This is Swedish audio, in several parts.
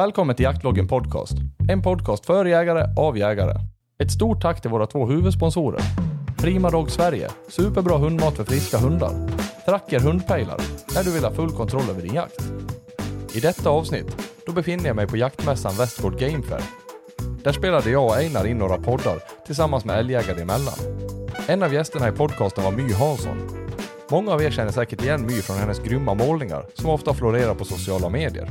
Välkommen till Jaktloggen Podcast. En podcast för jägare, av jägare. Ett stort tack till våra två huvudsponsorer. Prima Dog Sverige, superbra hundmat för friska hundar. Tracker hundpejlar, när du vill ha full kontroll över din jakt. I detta avsnitt, då befinner jag mig på jaktmässan Westgård Game Fair. Där spelade jag och Einar in några poddar tillsammans med älgjägare emellan. En av gästerna i podcasten var My Hansson. Många av er känner säkert igen My från hennes grymma målningar som ofta florerar på sociala medier.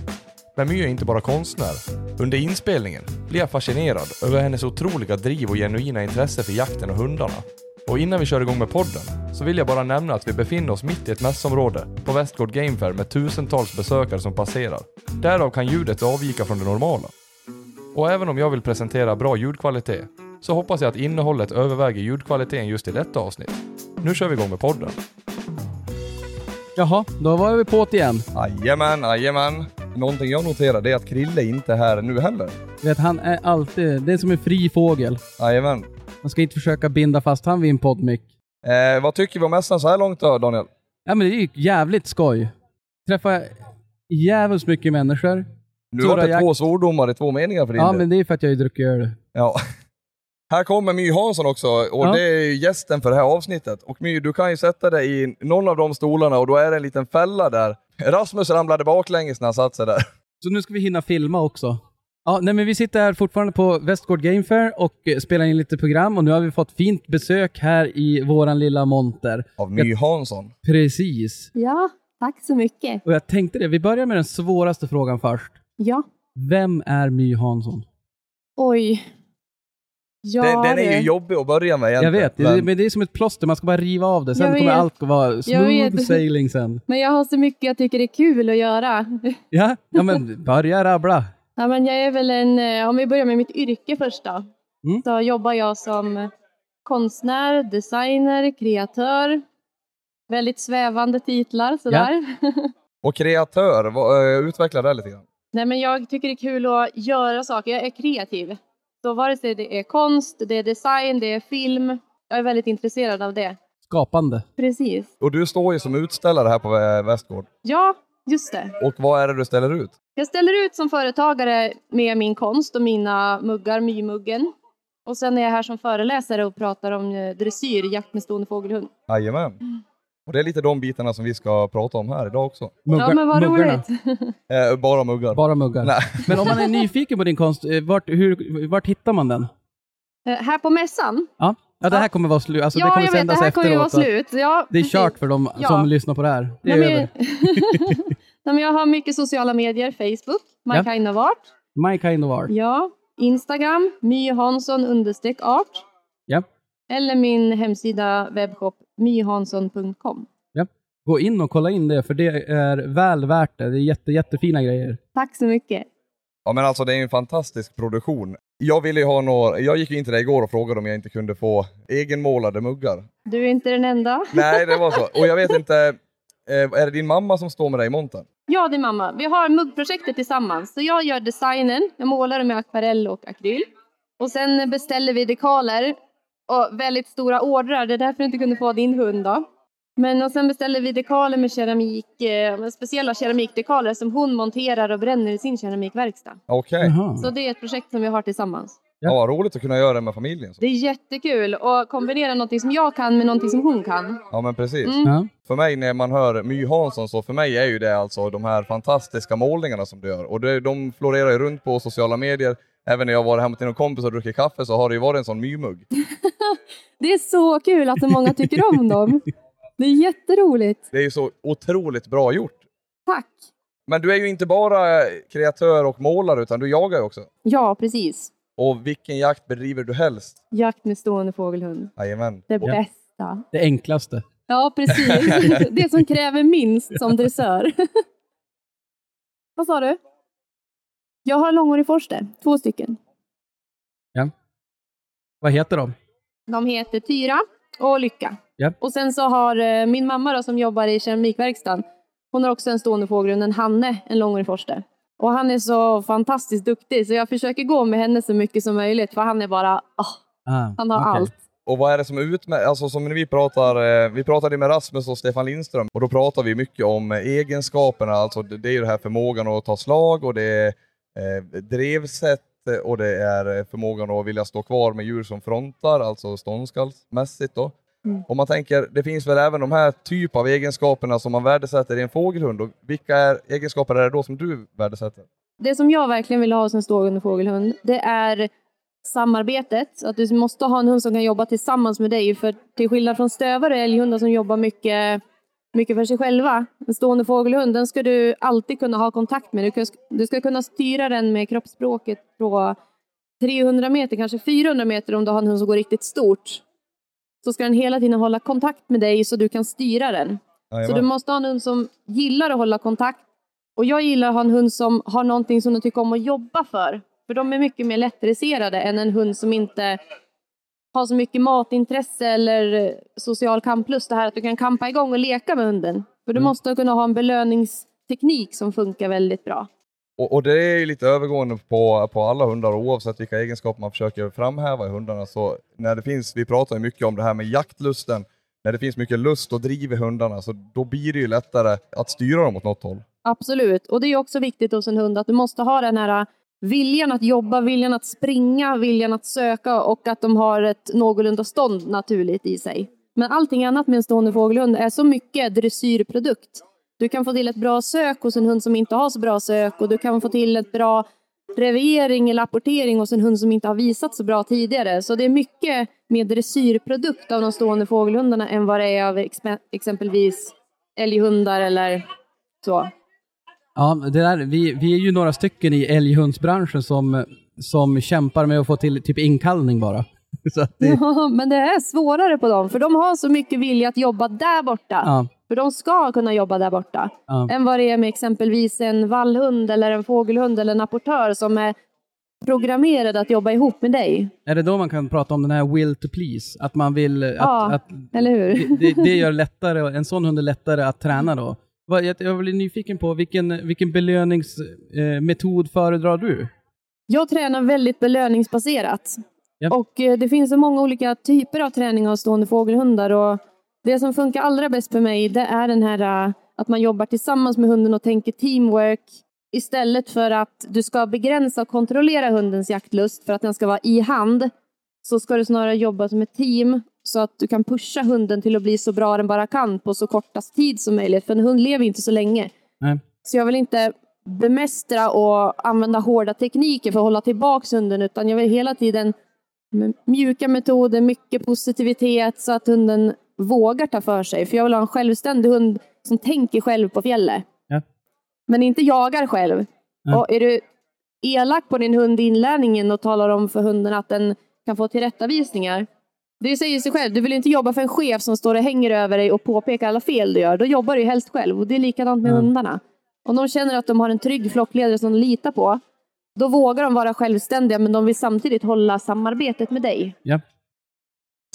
Men My är inte bara konstnär. Under inspelningen blir jag fascinerad över hennes otroliga driv och genuina intresse för jakten och hundarna. Och innan vi kör igång med podden så vill jag bara nämna att vi befinner oss mitt i ett mässområde på Westgård Game Fair med tusentals besökare som passerar. Därav kan ljudet avvika från det normala. Och även om jag vill presentera bra ljudkvalitet så hoppas jag att innehållet överväger ljudkvaliteten just i detta avsnitt. Nu kör vi igång med podden. Jaha, då var vi på det igen. Jajamän, jajamän. Någonting jag noterade är att Krille inte är här nu heller. Vet, han är alltid, det är som en fri fågel. Jajamän. Man ska inte försöka binda fast han vid en poddmick. Eh, vad tycker vi om mässan så här långt då, Daniel? Ja men det är ju jävligt skoj. Träffar jävligt mycket människor. Nu var det två svordomar i två meningar för din Ja del. men det är för att jag har druckit öl. Ja. Här kommer My Hansson också och Ja. det är ju gästen för det här avsnittet. Och My, du kan ju sätta dig i någon av de stolarna och då är det en liten fälla där. Rasmus ramlade baklänges när han satt sig där. Så nu ska vi hinna filma också. Ja, nej men vi sitter här fortfarande på Westgård Game Fair och eh, spelar in lite program och nu har vi fått fint besök här i våran lilla monter. Av My Hansson. Precis. Ja, tack så mycket. Och jag tänkte det, vi börjar med den svåraste frågan först. Ja, Vem är My Hansson? oj. Ja, Den, den är ju jobbig att börja med Jag egentligen. vet, det, men- men det är som ett plåster, man ska bara riva av det. Sen Jag kommer vet. allt att vara Jag smooth vet. sailing sen. Men jag har så mycket jag tycker är kul att göra. Ja, ja men börja rabbla. Ja, men jag är väl en, eh, om vi börjar med mitt yrke först då. Mm. Så jobbar jag som konstnär, designer, kreatör. Väldigt svävande titlar sådär. Och kreatör, vad, eh, utveckla det lite grann. Nej, men jag tycker det är kul att göra saker. Jag är kreativ. Så vare sig det är konst, det är design, det är film. Jag är väldigt intresserad av det. Skapande. Precis. Och du står ju som utställare här på eh, Västgård. Ja, just det. Och vad är det du ställer ut? Jag ställer ut som företagare med min konst och mina muggar, mymuggen. Och sen är jag här som föreläsare och pratar om eh, dressyr, jakt med stående fågelhund. Jajamän. Mm. Och det är lite de bitarna som vi ska prata om här idag också. Muggar, ja, men vad muggarna. roligt. Eh, bara muggar. Bara muggar. Nej. Men om man är nyfiken på din konst, eh, vart, hur, vart hittar man den? Eh, här på mässan. Ja, ja det här kommer vara slut. Alltså, det ja, kommer jag vet, det sändas här kommer ju vara efteråt. slut. Ja, Det är precis. kört för de Ja. som lyssnar på det här. Det är Nej, över. men... Nej, men jag har mycket sociala medier. Facebook, My Ja. Kind of Art. My kind of art. Ja, Instagram, myhansson understreck art. Ja. Eller min hemsida webbshop myhansson.com. Gå in och kolla in det, för det är väl värt det. Det är jätte, jättefina grejer. Tack så mycket. Ja men alltså det är en fantastisk produktion. Jag ville ju ha några, jag gick in till dig igår och frågade om jag inte kunde få egenmålade muggar. Du är inte den enda. Nej det var så. Och jag vet inte, eh, är det din mamma som står med dig i montern? Ja, det är mamma. Vi har muggprojektet tillsammans. Så jag gör designen, jag målar med akvarell och akryl. Och sen beställer vi dekaler och väldigt stora ordrar. Det är därför du inte kunde få din hund då. Men och sen beställer vi dekaler med keramik, eh, med speciella keramikdekaler som hon monterar och bränner i sin keramikverkstad. Okej. Jaha. Så det är ett projekt som vi har tillsammans. Ja. vad roligt att kunna göra det med familjen. Så. Det är jättekul att kombinera någonting som jag kan med någonting som hon kan. Ja men precis. Mm. Ja. För mig när man hör My Hansson så för mig är ju det alltså de här fantastiska målningarna som du gör. Och det, de florerar ju runt på sociala medier. Även när jag var hemma till någon kompis och druckit kaffe så har det ju varit en sån mymugg. Det är så kul att så många tycker om dem. Det är jätteroligt. Det är ju så otroligt bra gjort. Tack. Men du är ju inte bara kreatör och målare utan du jagar ju också. Ja, precis. Och vilken jakt bedriver du helst? Jakt med stående fågelhund. Jajamän. Det Ja. bästa. Det enklaste. Ja, precis. Det som kräver minst som dressör. Vad sa du? Jag har långårig forster, två stycken. Vad heter de? De heter Tyra och Lycka. Ja. Och sen så har eh, min mamma då, som jobbar i keramikverkstan, hon har också en stående fågelhund, en Hanne, en långårig forster. Och han är så fantastiskt duktig så jag försöker gå med henne så mycket som möjligt för han är bara, ah, Ah, han har okej. allt. Och vad är det som är utmärkt? Alltså som när vi pratar, eh, vi pratade med Rasmus och Stefan Lindström och då pratar vi mycket om eh, egenskaperna, alltså det det är ju det här förmågan att ta slag och det är eh, drevsätt eh, och det är eh, förmågan att vilja stå kvar med djur som frontar, alltså ståndskallsmässigt då. Mm. Om man tänker, det finns väl även de här typ av egenskaperna som man värdesätter i en fågelhund. Och vilka är, egenskaper är det då som du värdesätter? Det som jag verkligen vill ha en stående fågelhund, det är samarbetet. Att du måste ha en hund som kan jobba tillsammans med dig. För till skillnad från stövare och älghundar som jobbar mycket, mycket för sig själva. En stående fågelhund, den ska du alltid kunna ha kontakt med. Du, ska kunna styra den med kroppsspråket på 300 meter, kanske 400 meter om du har en hund som går riktigt stort. Så ska den hela tiden hålla kontakt med dig så du kan styra den. Så du måste ha en hund som gillar att hålla kontakt. Och jag gillar att ha en hund som har någonting som de tycker om att jobba för. För de är mycket mer lättdresserade än en hund som inte har så mycket matintresse eller social kamplust. Det här att du kan kampa igång och leka med hunden. För du Mm. måste kunna ha en belöningsteknik som funkar väldigt bra. Och, och det är ju lite övergående på, på alla hundar oavsett vilka egenskaper man försöker framhäva i hundarna. Så när det finns, vi pratar ju mycket om det här med jaktlusten, när det finns mycket lust och driv i hundarna så då blir det ju lättare att styra dem åt något håll. Absolut. Och det är också viktigt hos en hund att du måste ha den här viljan att jobba, viljan att springa, viljan att söka och att de har ett någorlunda stånd naturligt i sig. Men allting annat med en stående fågelhund är så mycket dressyrprodukt. Du kan få till ett bra sök hos en hund som inte har så bra sök och du kan få till ett bra revering eller apportering hos en hund som inte har visat så bra tidigare. Så det är mycket mer dressyrprodukt av de stående fågelhundarna än vad det är av exempelvis älghundar eller så. Ja, det där, vi, vi är ju några stycken i älghundsbranschen som, som kämpar med att få till typ inkallning bara. Det, Ja, men det är svårare på dem, för de har så mycket vilja att jobba där borta. ja, För de ska kunna jobba där borta. ja. Än vad det är med exempelvis en vallhund eller en fågelhund eller en apportör som är programmerad att jobba ihop med dig. Är det då man kan prata om den här will to please? Att man vill... Att, Ja, att, Eller hur? det, det gör lättare, en sån hund är lättare att träna då. Jag, jag blir nyfiken på vilken, vilken belöningsmetod föredrar du? Jag tränar väldigt belöningsbaserat. Ja. Och eh, det finns så många olika typer av träning av stående fågelhundar. Och det som funkar allra bäst för mig det är den här eh, att man jobbar tillsammans med hunden och tänker teamwork istället för att du ska begränsa och kontrollera hundens jaktlust för att den ska vara i hand så ska du snarare jobba som ett team så att du kan pusha hunden till att bli så bra den bara kan på så kortast tid som möjligt. För en hund lever inte så länge. Nej. Så jag vill inte bemästra och använda hårda tekniker för att hålla tillbaka hunden utan jag vill hela tiden med mjuka metoder, mycket positivitet så att hunden vågar ta för sig. För jag vill ha en självständig hund som tänker själv på fjället. Ja. Men inte jagar själv. Ja. Och är du elak på din hund i inlärningen och talar om för hunden att den kan få tillrättavisningar. Det säger sig själv, du vill inte jobba för en chef som står och hänger över dig och påpekar alla fel du gör. Då jobbar du ju helst själv och det är likadant med Ja. hundarna. Om de känner att de har en trygg flockledare som de litar på, då vågar de vara självständiga men de vill samtidigt hålla samarbetet med dig.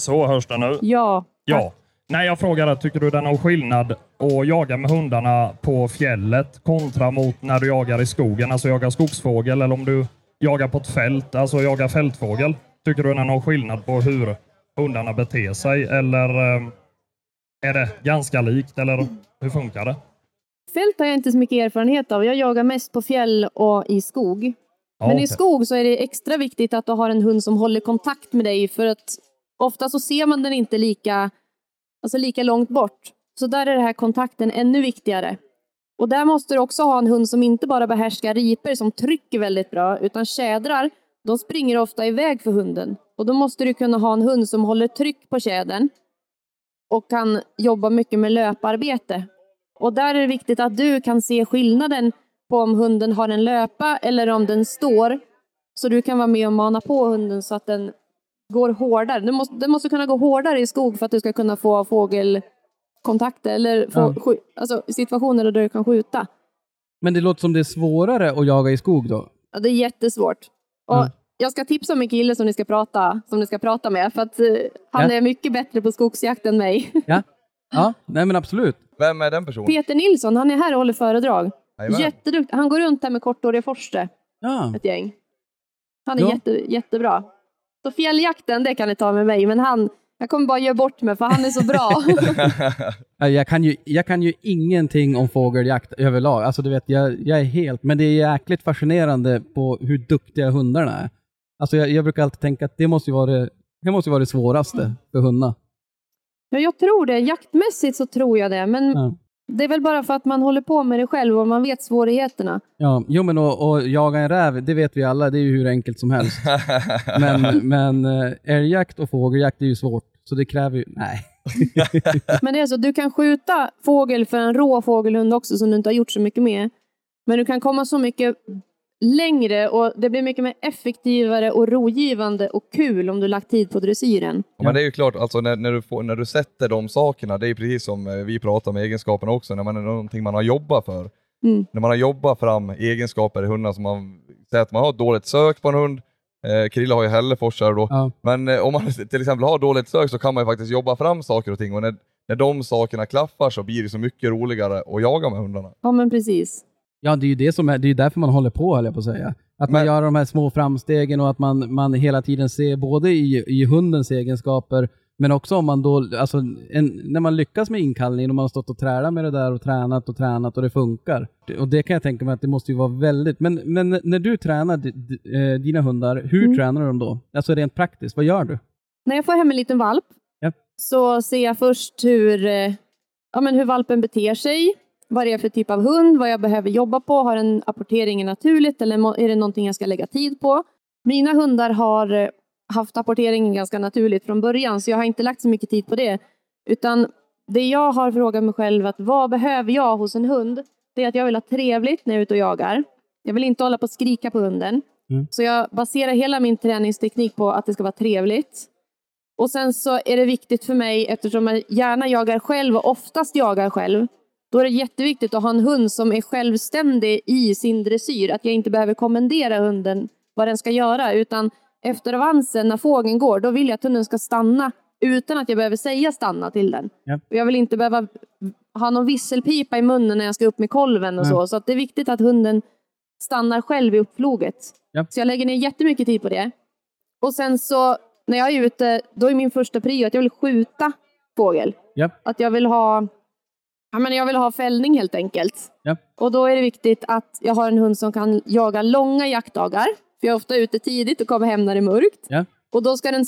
Så hörs det nu. Ja. Ja. Nej, jag frågade, tycker du det är någon skillnad att jaga med hundarna på fjället kontra mot när du jagar i skogen, alltså jagar skogsfågel, eller om du jagar på ett fält, alltså jagar fältfågel? Tycker du det är någon skillnad på hur hundarna beter sig, eller eh, är det ganska likt, eller hur funkar det? Fält har jag inte så mycket erfarenhet av. Jag jagar mest på fjäll och i skog. Ja, Men i okej. skog så är det extra viktigt att du har en hund som håller kontakt med dig för att ofta så ser man den inte lika, alltså lika långt bort. Så där är den här kontakten ännu viktigare. Och där måste du också ha en hund som inte bara behärskar riper som trycker väldigt bra, utan tjädrar, de springer ofta iväg för hunden. Och då måste du kunna ha en hund som håller tryck på tjädern och kan jobba mycket med löparbete. Och där är det viktigt att du kan se skillnaden på om hunden har en löpa eller om den står. Så du kan vara med och mana på hunden så att den går hårdare. Den måste, den måste kunna gå hårdare i skog för att du ska kunna få fågelkontakter eller få, Ja. alltså, situationer där du kan skjuta. Men det låter som det är svårare att jaga i skog då? Ja, det är jättesvårt. Och Ja. Jag ska tipsa om en kille som ni ska prata, som ni ska prata med för att eh, han Ja. är mycket bättre på skogsjakt än mig. Ja, ja nej men absolut. Vem är den personen? Peter Nilsson, han är här och håller föredrag. Jajamän. Jätteduktig. Han går runt här med kortåriga forste. Ja, ett gäng. Han är Ja. jätte, jättebra. Så fjälljakten, det kan ni ta med mig, men han Jag kommer bara göra bort mig för han är så bra. Ja, Jag kan, ju, jag kan ju ingenting om fågeljakt överlag. Alltså du vet, jag, jag är helt... Men det är jäkligt fascinerande på hur duktiga hundarna är. Alltså jag, jag brukar alltid tänka att det måste ju vara det, det, måste vara det svåraste för hundar. ja, jag tror det. Jaktmässigt så tror jag det. Men Ja. Det är väl bara för att man håller på med det själv och man vet svårigheterna. Ja, jo men och, och jaga en räv, det vet vi alla, det är ju hur enkelt som helst. Men, men eh, älgjakt och fågeljakt är ju svårt, så det kräver ju... Nej. Men det är så, du kan skjuta fågel för en rå fågelhund också som du inte har gjort så mycket med. Men du kan komma så mycket längre och det blir mycket mer effektivare och rogivande och kul om du lagt tid på dressyren. Ja, Men det är ju klart, alltså när, när, du får, när du sätter de sakerna, det är precis som eh, vi pratar om egenskaperna också, när man är någonting man har jobbat för. Mm. När man har jobbat fram egenskaper i hundar som man säger att man har dåligt sök på en hund, eh, Krille har ju hälleforsare då, Ja. men eh, om man till exempel har dåligt sök så kan man ju faktiskt jobba fram saker och ting och när, när de sakerna klaffar så blir det så mycket roligare att jaga med hundarna. Ja, men precis. Ja, det är ju det som är, det är därför man håller på, höll jag på att säga. Att man Men- gör de här små framstegen och att man, man hela tiden ser både i, i hundens egenskaper, men också om man då, alltså en, när man lyckas med inkallningen och man har stått och trälat med det där och tränat och tränat och det funkar. Och det kan jag tänka mig att det måste ju vara väldigt, men, men när du tränar eh, dina hundar, hur Mm. tränar du dem då? Alltså rent praktiskt, vad gör du? När jag får hem en liten valp Ja. så ser jag först hur, eh, ja, men hur valpen beter sig, vad det är för typ av hund, vad jag behöver jobba på, har den apporteringen naturligt eller är det någonting jag ska lägga tid på? Mina hundar har eh, haft apporteringen ganska naturligt från början så jag har inte lagt så mycket tid på det. Utan det jag har frågat mig själv att vad behöver jag hos en hund? Det är att jag vill ha trevligt när jag är ute och jagar. Jag vill inte hålla på och skrika på hunden. Mm. Så jag baserar hela min träningsteknik på att det ska vara trevligt. Och sen så är det viktigt för mig, eftersom jag gärna jagar själv och oftast jagar själv, då är det jätteviktigt att ha en hund som är självständig i sin dressyr. Att jag inte behöver kommendera hunden vad den ska göra, utan efter avansen, när fågeln går, då vill jag att hunden ska stanna utan att jag behöver säga stanna till den. Ja. Jag vill inte behöva ha någon visselpipa i munnen när jag ska upp med kolven och Nej. så. Så att det är viktigt att hunden stannar själv i uppfloget. Ja. Så jag lägger ner jättemycket tid på det. Och sen så när jag är ute, då är min första prio att jag vill skjuta fågel. Ja. Att jag vill ha Ja, men jag vill ha fällning helt enkelt. Ja. Och då är det viktigt att jag har en hund som kan jaga långa jaktdagar. För jag är ofta ute tidigt och kommer hem när det är mörkt. Ja. Och då ska den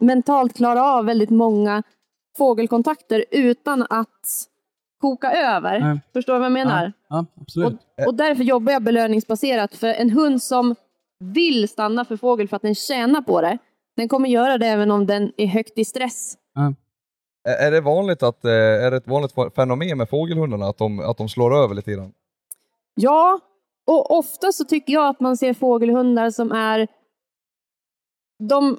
mentalt klara av väldigt många fågelkontakter utan att koka över. Ja. Förstår du vad jag menar? Ja, ja absolut. Och därför jobbar jag belöningsbaserat. För en hund som vill stanna för fågel för att den tjänar på det, den kommer göra det även om den är högt i stress. Är- Är det vanligt att, eh, är det ett vanligt fenomen med fågelhundarna att de, att de slår över lite grann? Ja, och ofta så tycker jag att man ser fågelhundar som är... De,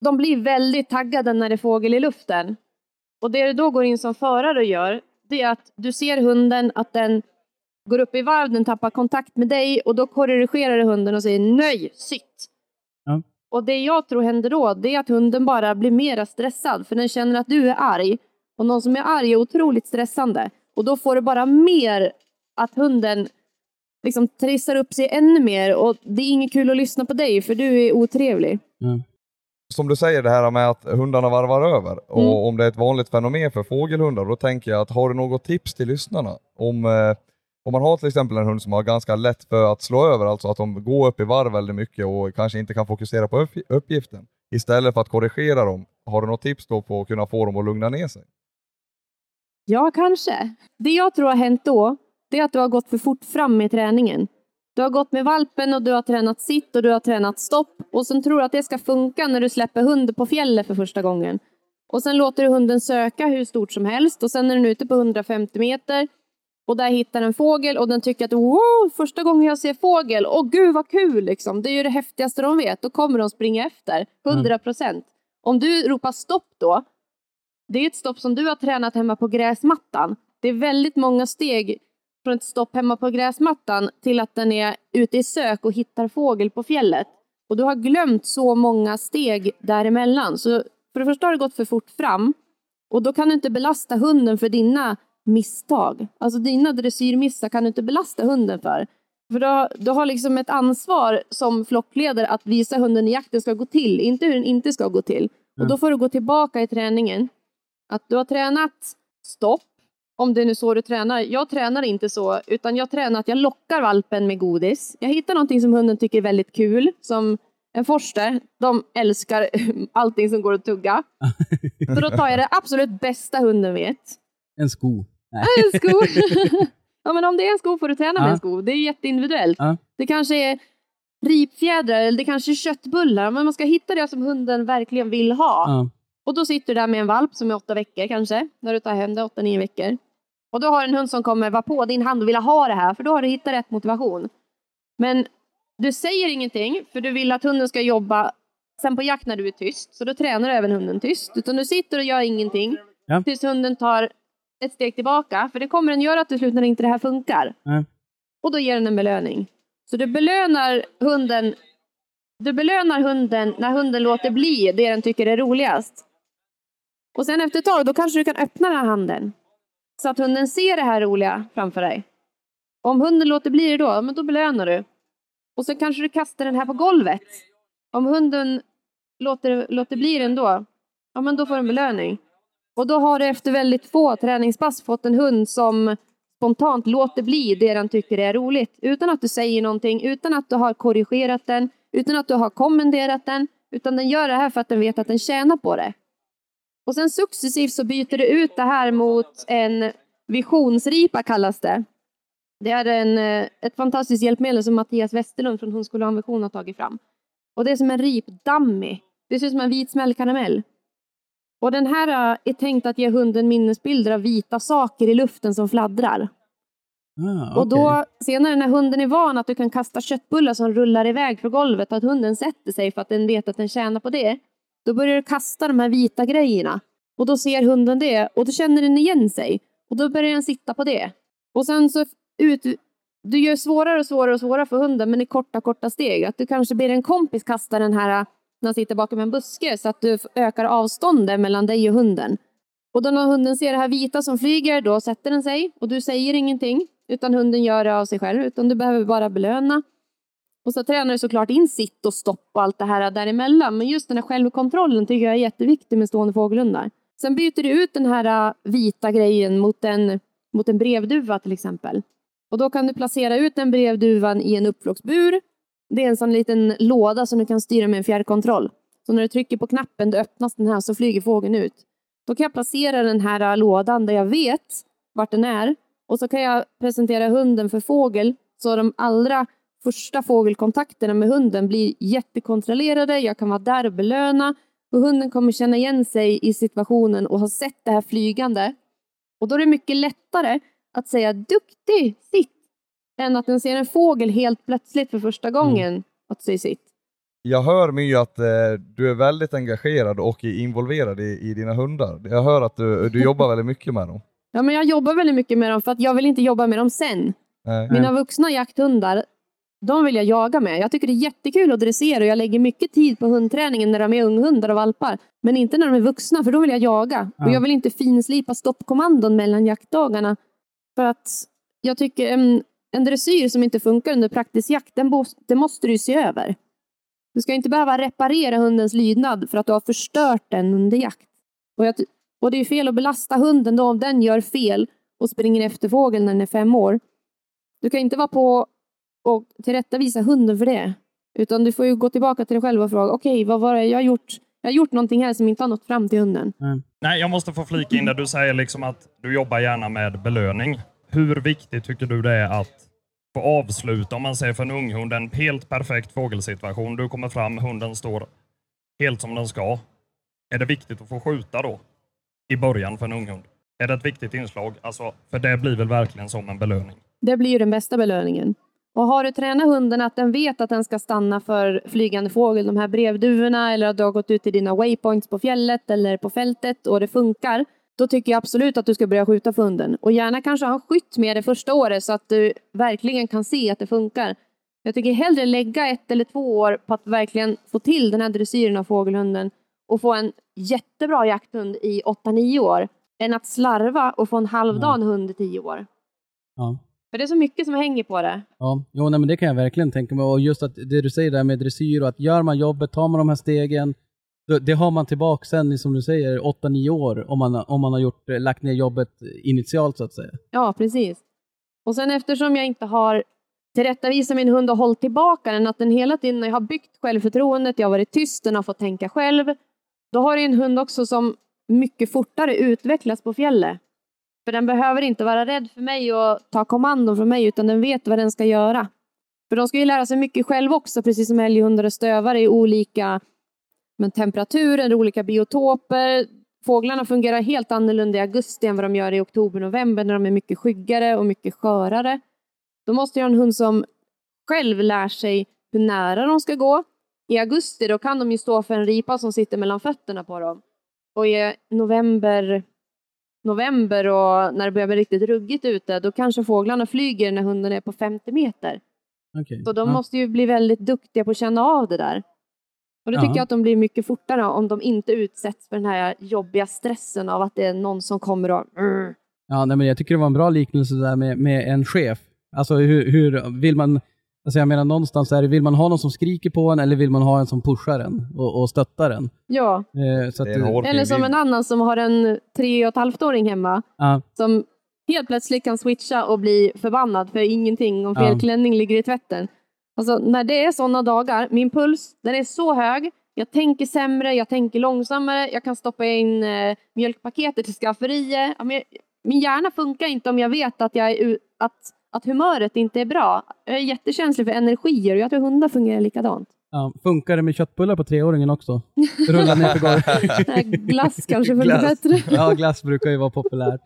de blir väldigt taggade när det är fågel i luften. Och det du då går in som förare och gör, det är att du ser hunden, att den går upp i varv, den tappar kontakt med dig och då korrigerar du hunden och säger nej, sitt. Ja. Och det jag tror händer då, det är att hunden bara blir mera stressad, för den känner att du är arg. Och någon som är arg är otroligt stressande. Och då får du bara mer att hunden liksom trissar upp sig ännu mer och det är inget kul att lyssna på dig för du är otrevlig. Som du säger det här med att hundarna varvar över och Mm. om det är ett vanligt fenomen för fågelhundar, då tänker jag att har du något tips till lyssnarna? Om, eh, om man har till exempel en hund som har ganska lätt för att slå över, alltså att de går upp i varv väldigt mycket och kanske inte kan fokusera på uppgiften, istället för att korrigera dem, har du något tips då på att kunna få dem att lugna ner sig? Ja, kanske. Det jag tror har hänt då, det är att du har gått för fort fram i träningen. Du har gått med valpen och du har tränat sitt och du har tränat stopp och sen tror du att det ska funka när du släpper hunden på fjället för första gången. Och sen låter du hunden söka hur stort som helst och sen är den ute på 150 meter och där hittar den fågel och den tycker att wow, första gången jag ser fågel, åh gud vad kul liksom. Det är ju det häftigaste de vet. Då kommer de springa efter, 100 procent. Om du ropar stopp då, det är ett stopp som du har tränat hemma på gräsmattan. Det är väldigt många steg från ett stopp hemma på gräsmattan till att den är ute i sök och hittar fågel på fjället. Och du har glömt så många steg däremellan. Så för det första har det gått för fort fram och då kan du inte belasta hunden för dina misstag. Alltså dina dressyrmissar kan du inte belasta hunden för. För du har, du har liksom ett ansvar som flockledare att visa hunden hur jakten ska gå till, inte hur den inte ska gå till. Mm. Och då får du gå tillbaka i träningen. Att du har tränat stopp, om det är nu så du tränar. Jag tränar inte så, utan jag tränar att jag lockar valpen med godis. Jag hittar någonting som hunden tycker är väldigt kul, som en forster. De älskar allting som går att tugga. Så då tar jag det absolut bästa hunden vet. En sko. Nej. En sko! ja, men om det är en sko får du träna med Ja. en sko. Det är jätteindividuellt. Ja. Det kanske är ripfjädrar eller det kanske är köttbullar. Men man ska hitta det som hunden verkligen vill ha. Ja. Och då sitter du där med en valp som är åtta veckor kanske, när du tar hem det, åtta, nio veckor. Och då har en hund som kommer vara på din hand och vilja ha det här, för då har du hittat rätt motivation. Men du säger ingenting, för du vill att hunden ska jobba sen på jakt när du är tyst, så då tränar du även hunden tyst. Utan du sitter och gör ingenting Ja. tills hunden tar ett steg tillbaka, för det kommer den göra till slut när inte det här funkar. Ja. Och då ger den en belöning. Så du belönar hunden du belönar hunden när hunden låter bli det den tycker är roligast. Och sen efter ett tag, då kanske du kan öppna den här handen. Så att hunden ser det här roliga framför dig. Om hunden låter bli det då, men då belönar du. Och sen kanske du kastar den här på golvet. Om hunden låter, låter bli den då, ja men då får du en belöning. Och då har du efter väldigt få träningspass fått en hund som spontant låter bli det den tycker är roligt. Utan att du säger någonting, utan att du har korrigerat den, utan att du har kommenderat den. Utan den gör det här för att den vet att den tjänar på det. Och sen successivt så byter du ut det här mot en visionsripa kallas det. Det är en, eh, ett fantastiskt hjälpmedel som Mattias Westerlund från Hundskolan Vision har tagit fram. Och det är som en ripdummy. Det ser ut som en vit smällkaramell. Och den här eh, är tänkt att ge hunden minnesbilder av vita saker i luften som fladdrar. Ah, Och då senare när hunden är van att du kan kasta köttbullar som rullar iväg för golvet, att hunden sätter sig för att den vet att den tjänar på det. Då börjar du kasta de här vita grejerna. Och då ser hunden det och då känner den igen sig. Och då börjar den sitta på det. Och sen så ut, du gör svårare och svårare och svårare för hunden men i korta, korta steg. Att du kanske ber en kompis kasta den här när han sitter bakom en buske så att du ökar avståndet mellan dig och hunden. Och då när hunden ser det här vita som flyger, då sätter den sig och du säger ingenting, utan hunden gör det av sig själv, utan du behöver bara belöna. Och så tränar du såklart in sitt och stopp och allt det här däremellan, men just den här självkontrollen tycker jag är jätteviktig med stående fågelhundar. Sen byter du ut den här äh, vita grejen mot en, mot en brevduva till exempel. Och då kan du placera ut den brevduvan i en uppflocksbur det är en sån liten låda som du kan styra med en fjärrkontroll. Så när du trycker på knappen då öppnas den här så flyger fågeln ut. Då kan jag placera den här äh, lådan där jag vet vart den är. Och så kan jag presentera hunden för fågel. Så de allra första fågelkontakterna med hunden blir jättekontrollerade. Jag kan vara där och belöna. Och hunden kommer känna igen sig i situationen och ha sett det här flygande. Och då är det mycket lättare att säga duktig, sitt. Än att den ser en fågel helt plötsligt för första gången att säga sitt. Jag hör My att eh, du är väldigt engagerad och involverad i, i dina hundar. Jag hör att du, du jobbar väldigt mycket med dem. Ja, men jag jobbar väldigt mycket med dem för att jag vill inte jobba med dem sen. Nej. Mina vuxna jakthundar, de vill jag jaga med. Jag tycker det är jättekul att dressera och jag lägger mycket tid på hundträningen när de är unghundar och valpar. Men inte när de är vuxna, för då vill jag jaga. Ja. Och jag vill inte finslipa stoppkommandon mellan jaktdagarna. För att jag tycker en, en dressyr som inte funkar under praktisk jakt, den, det måste du se över. Du ska inte behöva reparera hundens lydnad för att du har förstört den under jakt. Och, jag, och det är fel att belasta hunden då om den gör fel och springer efter fågeln när den är fem år. Du kan inte vara på och tillrättavisa hunden för det. Utan du får ju gå tillbaka till dig själv och fråga, okej, vad var det jag har gjort? Jag har gjort någonting här som inte har nått fram till hunden. Nej, jag måste få flika in där du säger liksom att du jobbar gärna med belöning. Hur viktigt tycker du det är att få avsluta, om man säger för en unghund, en helt perfekt fågelsituation. Du kommer fram, hunden står helt som den ska. Är det viktigt att få skjuta då? I början för en unghund? Är det ett viktigt inslag? Alltså, för det blir väl verkligen som en belöning? Det blir ju den bästa belöningen. Och har du tränat hunden att den vet att den ska stanna för flygande fågel, de här brevduvorna, eller att du har gått ut till dina waypoints på fjället eller på fältet och det funkar, då tycker jag absolut att du ska börja skjuta för hunden. Och gärna kanske ha skytt med det första året så att du verkligen kan se att det funkar. Jag tycker hellre lägga ett eller två år på att verkligen få till den här dressyren av fågelhunden och få en jättebra jakthund i 8-9 år, än att slarva och få en halvdan hund i 10 år. Ja. För det är så mycket som hänger på det. Ja, jo, nej, men det kan jag verkligen tänka mig. Och just att det du säger där med dressyr och att gör man jobbet, tar man de här stegen, det, har man tillbaka sen, som du säger, 8-9 år om man, om man har gjort, eh, lagt ner jobbet initialt så att säga. Ja, precis. Och sen eftersom jag inte har tillrättavisat min hund och hållit tillbaka den, att den hela tiden har byggt självförtroendet, jag har varit tyst, den har fått tänka själv, då har du en hund också som mycket fortare utvecklas på fjället. För den behöver inte vara rädd för mig och ta kommandon från mig, utan den vet vad den ska göra. För de ska ju lära sig mycket själv också, precis som älghundar och stövare i olika men temperaturer, olika biotoper. Fåglarna fungerar helt annorlunda i augusti än vad de gör i oktober-november när de är mycket skyggare och mycket skörare. Då måste jag ha en hund som själv lär sig hur nära de ska gå. I augusti då kan de ju stå för en ripa som sitter mellan fötterna på dem. Och i november, november och när det börjar bli riktigt ruggigt ute, då kanske fåglarna flyger när hunden är på 50 meter. Okay. Så de ja. måste ju bli väldigt duktiga på att känna av det där. Och det tycker Ja. jag att de blir mycket fortare om de inte utsätts för den här jobbiga stressen av att det är någon som kommer och. Ja, nej, men jag tycker det var en bra liknelse där med, med en chef. Alltså hur, hur vill man, alltså jag menar någonstans är det, vill man ha någon som skriker på en eller vill man ha en som pushar en och, och stöttar en? Ja, Eh, så att, Det är en hårfin eller som en annan som har en tre och ett halvt åring hemma ja, som helt plötsligt kan switcha och bli förbannad för ingenting om fel Ja. klänning ligger i tvätten. Alltså när det är sådana dagar, min puls den är så hög, jag tänker sämre, jag tänker långsammare, jag kan stoppa in eh, mjölkpaketet till skafferiet. Ja, men jag- Min hjärna funkar inte om jag vet att, jag är, att, att humöret inte är bra. Jag är jättekänslig för energier och jag tror hundar fungerar likadant. ja. Funkar det med köttbullar på treåringen också? Rulla ner för golvet. Glass kanske funkar Glass. bättre. Ja, glass brukar ju vara populärt.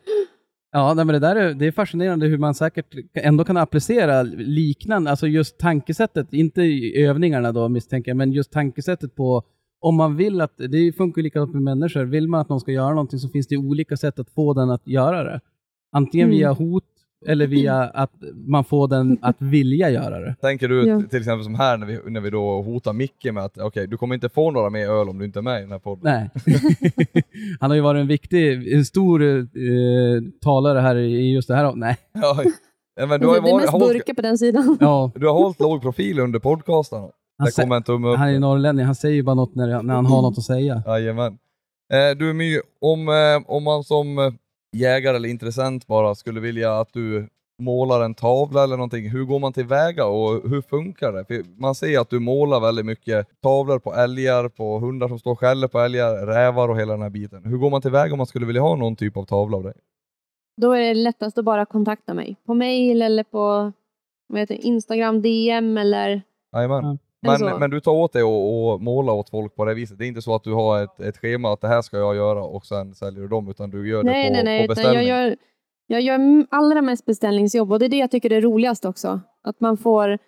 Ja, nej, men det där är, det är fascinerande hur man säkert ändå kan applicera liknande, alltså just tankesättet, inte övningarna då misstänker jag, men just tankesättet på om man vill att, det funkar ju likadant med människor, vill man att någon ska göra någonting så finns det olika sätt att få den att göra det. Antingen Mm. via hot eller via att man får den att vilja göra det. Tänker du Ja. till exempel som här när vi, när vi då hotar Micke med att okej, du kommer inte få några mer öl om du inte är med i den här podden. Nej. Han har ju varit en viktig, en stor eh, talare här i just det här. Nej. Ja, ja, men du har ju det är varit, mest hållit, burkar på den sidan. Ja, du har hållit låg profil under podcasten. han, upp. han är norrlänning, han säger ju bara något när, när han har något att säga. Jajamän. Eh, du My, om, eh, om man som eh, jägare eller intressent bara skulle vilja att du målar en tavla eller någonting, hur går man tillväga och hur funkar det? För man ser att du målar väldigt mycket tavlor på älgar, på hundar som står och skäller på älgar, rävar och hela den här biten. Hur går man tillväga om man skulle vilja ha någon typ av tavla av dig? Då är det lättast att bara kontakta mig. På mail eller på vad heter, Instagram DM eller, Jajamän. Men, så. men du tar åt dig och, och målar åt folk på det viset. Det är inte så att du har ett, ett schema att det här ska jag göra och sen säljer du dem, utan du gör det nej, på, nej, nej, på utan jag beställning. gör, jag gör allra mest beställningsjobb och det är det jag tycker är roligast också. Att man får,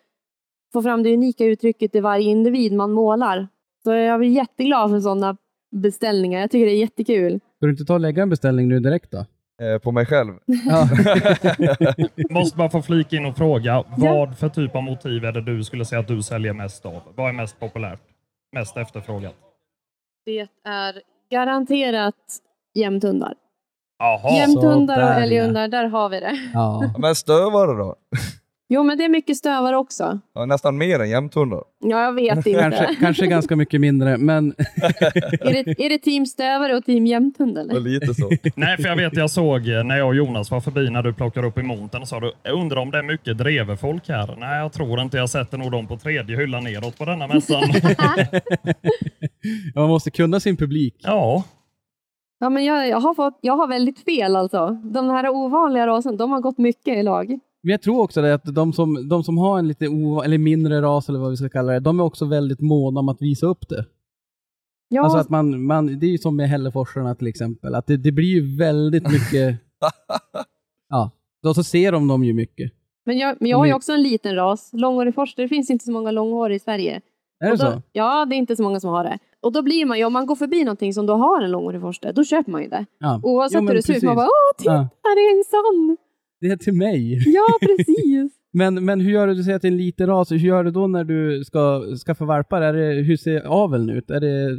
får fram det unika uttrycket i varje individ man målar. Så jag blir jätteglad för sådana beställningar. Jag tycker det är jättekul. Ska du inte ta och lägga en beställning nu direkt då? Eh, på mig själv. Ja. Måste bara få flika in och fråga, vad för typ av motiv är det du skulle säga att du säljer mest av? Vad är mest populärt? Mest efterfrågat? Det är garanterat jämthundar. Jämthundar och ja. älghundar, där har vi det. ja. Men stövare då? Jo, men det är mycket stövare också. Ja, nästan mer än jämthundar. Ja, jag vet inte. Kanske, kanske ganska mycket mindre, men Är det, är det team stövare och team jämthund eller? Lite så. Nej, för jag vet jag såg när jag och Jonas var förbi när du plockade upp i montern och sa du, jag undrar om det är mycket dreverfolk här? Nej, jag tror inte. Jag sätter nog dem på tredje hyllan neråt på denna mässan. man måste kunna sin publik. ja, Ja, men jag, jag, har fått, jag har väldigt fel alltså. De här ovanliga rasen, de har gått mycket i lag. Men jag tror också det att de som, de som har en lite o, eller mindre ras eller vad vi ska kalla det, de är också väldigt måna om att visa upp det. Ja, Alltså att man, man, det är ju som med hälleforsarna till exempel, att det, det blir ju väldigt mycket, ja, då så ser de dem ju mycket. men jag, men jag har ju också en liten ras. Långhårig forster, det finns inte så många långhåriga i Sverige. Är det då, så? Ja, det är inte så många som har det. Och då blir man ju, om man går förbi någonting som då har en långhårig forster, då köper man ju det. Ja. Oavsett men hur det ser ut, man bara åh, titta, Ja. här är en sån! Det är till mig. Ja, precis. Men, men hur gör du, du säger att det är en liten ras, hur gör du då när du ska skaffa valpar? Är det, hur ser aveln ut? Är det,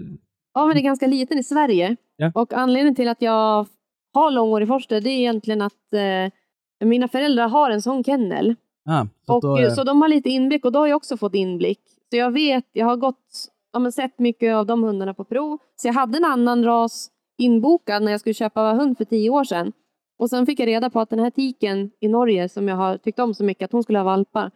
det är ganska liten i Sverige. Ja. Och anledningen till att jag har långhårig forster, det är egentligen att eh, mina föräldrar har en sån kennel. ah, så Och, då, eh, är- Så de har lite inblick och då har jag också fått inblick. Så jag vet, jag har gått ja, sett mycket av de hundarna på prov. Så jag hade en annan ras inbokad när jag skulle köpa hund för tio år sedan. Och sen fick jag reda på att den här tiken i Norge som jag har tyckt om så mycket, att hon skulle ha valpar.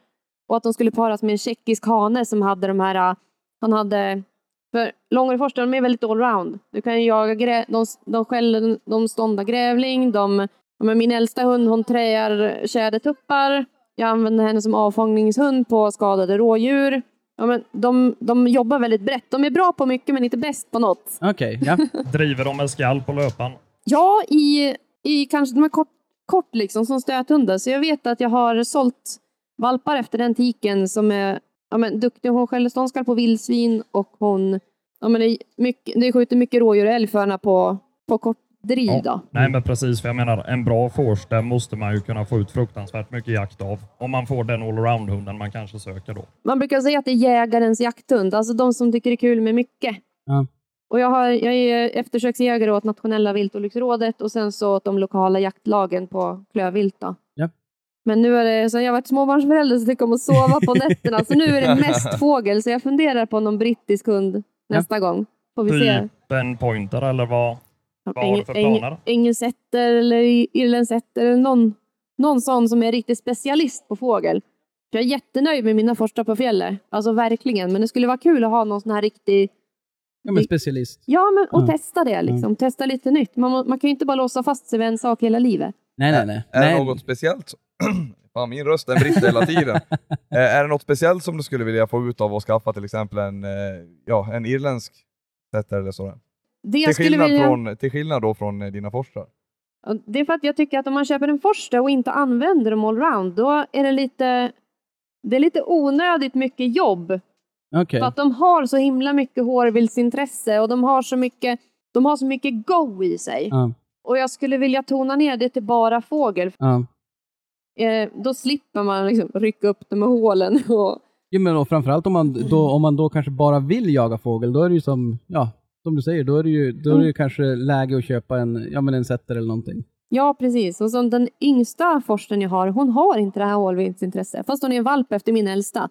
Och att de skulle paras med en tjeckisk hane som hade de här, äh, han hade, för långhårig de är väldigt allround. Du kan ju jaga, grä, de, de skäller, de ståndar grävling, de, men min äldsta hund hon träar tjädertuppar. Jag använder henne som avfångningshund på skadade rådjur. Ja, men de, de jobbar väldigt brett. De är bra på mycket men inte bäst på något. Okej, ja. Driver de med skall på löpan? Ja, i, i kanske de är kort, kort liksom som stöthundar. Så jag vet att jag har sålt valpar efter den tiken som är ja, men, duktig. Hon skäller ståndskall på vildsvin och hon ja, men det, är mycket, det skjuter mycket rådjur och älg för henne på, på kort driv. Ja. Då. Nej, men precis. För jag menar, en bra fårstäm måste man ju kunna få ut fruktansvärt mycket jakt av. Om man får den allround-hunden man kanske söker då. Man brukar säga att det är jägarens jakthund, alltså de som tycker det är kul med mycket. Ja. Och jag, har, jag är eftersöksjägare åt Nationella viltolycksrådet och sen så åt de lokala jaktlagen på klövvilt. Då. Ja. Men nu är det, så jag varit småbarnsförälder så tycker om att sova på nätterna, så nu är det mest fågel. Så jag funderar på någon brittisk hund nästa gång. Får vi se. Typ en pointer eller vad? Vad har du för planer? Ingen setter eller irländsetter eller någon, någon sån som är riktigt specialist på fågel. Jag är jättenöjd med mina första på fjället. Alltså verkligen. Men det skulle vara kul att ha någon sån här riktig... ja men specialist. Ja, men, och Ja. testa det liksom. Testa lite nytt. Man, man kan ju inte bara låsa fast sig vid en sak hela livet. Nej, nej, nej. Är nej. det något speciellt? Fan, min röst den brister hela tiden. Eh, är det något speciellt som du skulle vilja få ut av att skaffa till exempel en, eh, ja, en irländsk setter eller sådär? Det jag Till skulle skillnad, vilja... från, till skillnad då från eh, dina forstrar? Ja, Det är för att jag tycker att om man köper en Forster och inte använder dem allround, då är det lite... Det är lite onödigt mycket jobb. Okej. För att de har så himla mycket hårvildsintresse och de har så mycket, de har så mycket go i sig. Ja, Och jag skulle vilja tona ner det till bara fågel. ja. Eh, då slipper man liksom rycka upp det med hålen. Och, Jo, men och framförallt om man, då, om man då kanske bara vill jaga fågel, då är det ju som, ja, som du säger, då är det ju, då är det ju kanske läge att köpa en, ja men en setter eller någonting. ja, precis. Och som den yngsta forsten jag har, hon har inte det här hårvildsintresse. Fast hon är en valp efter min äldsta.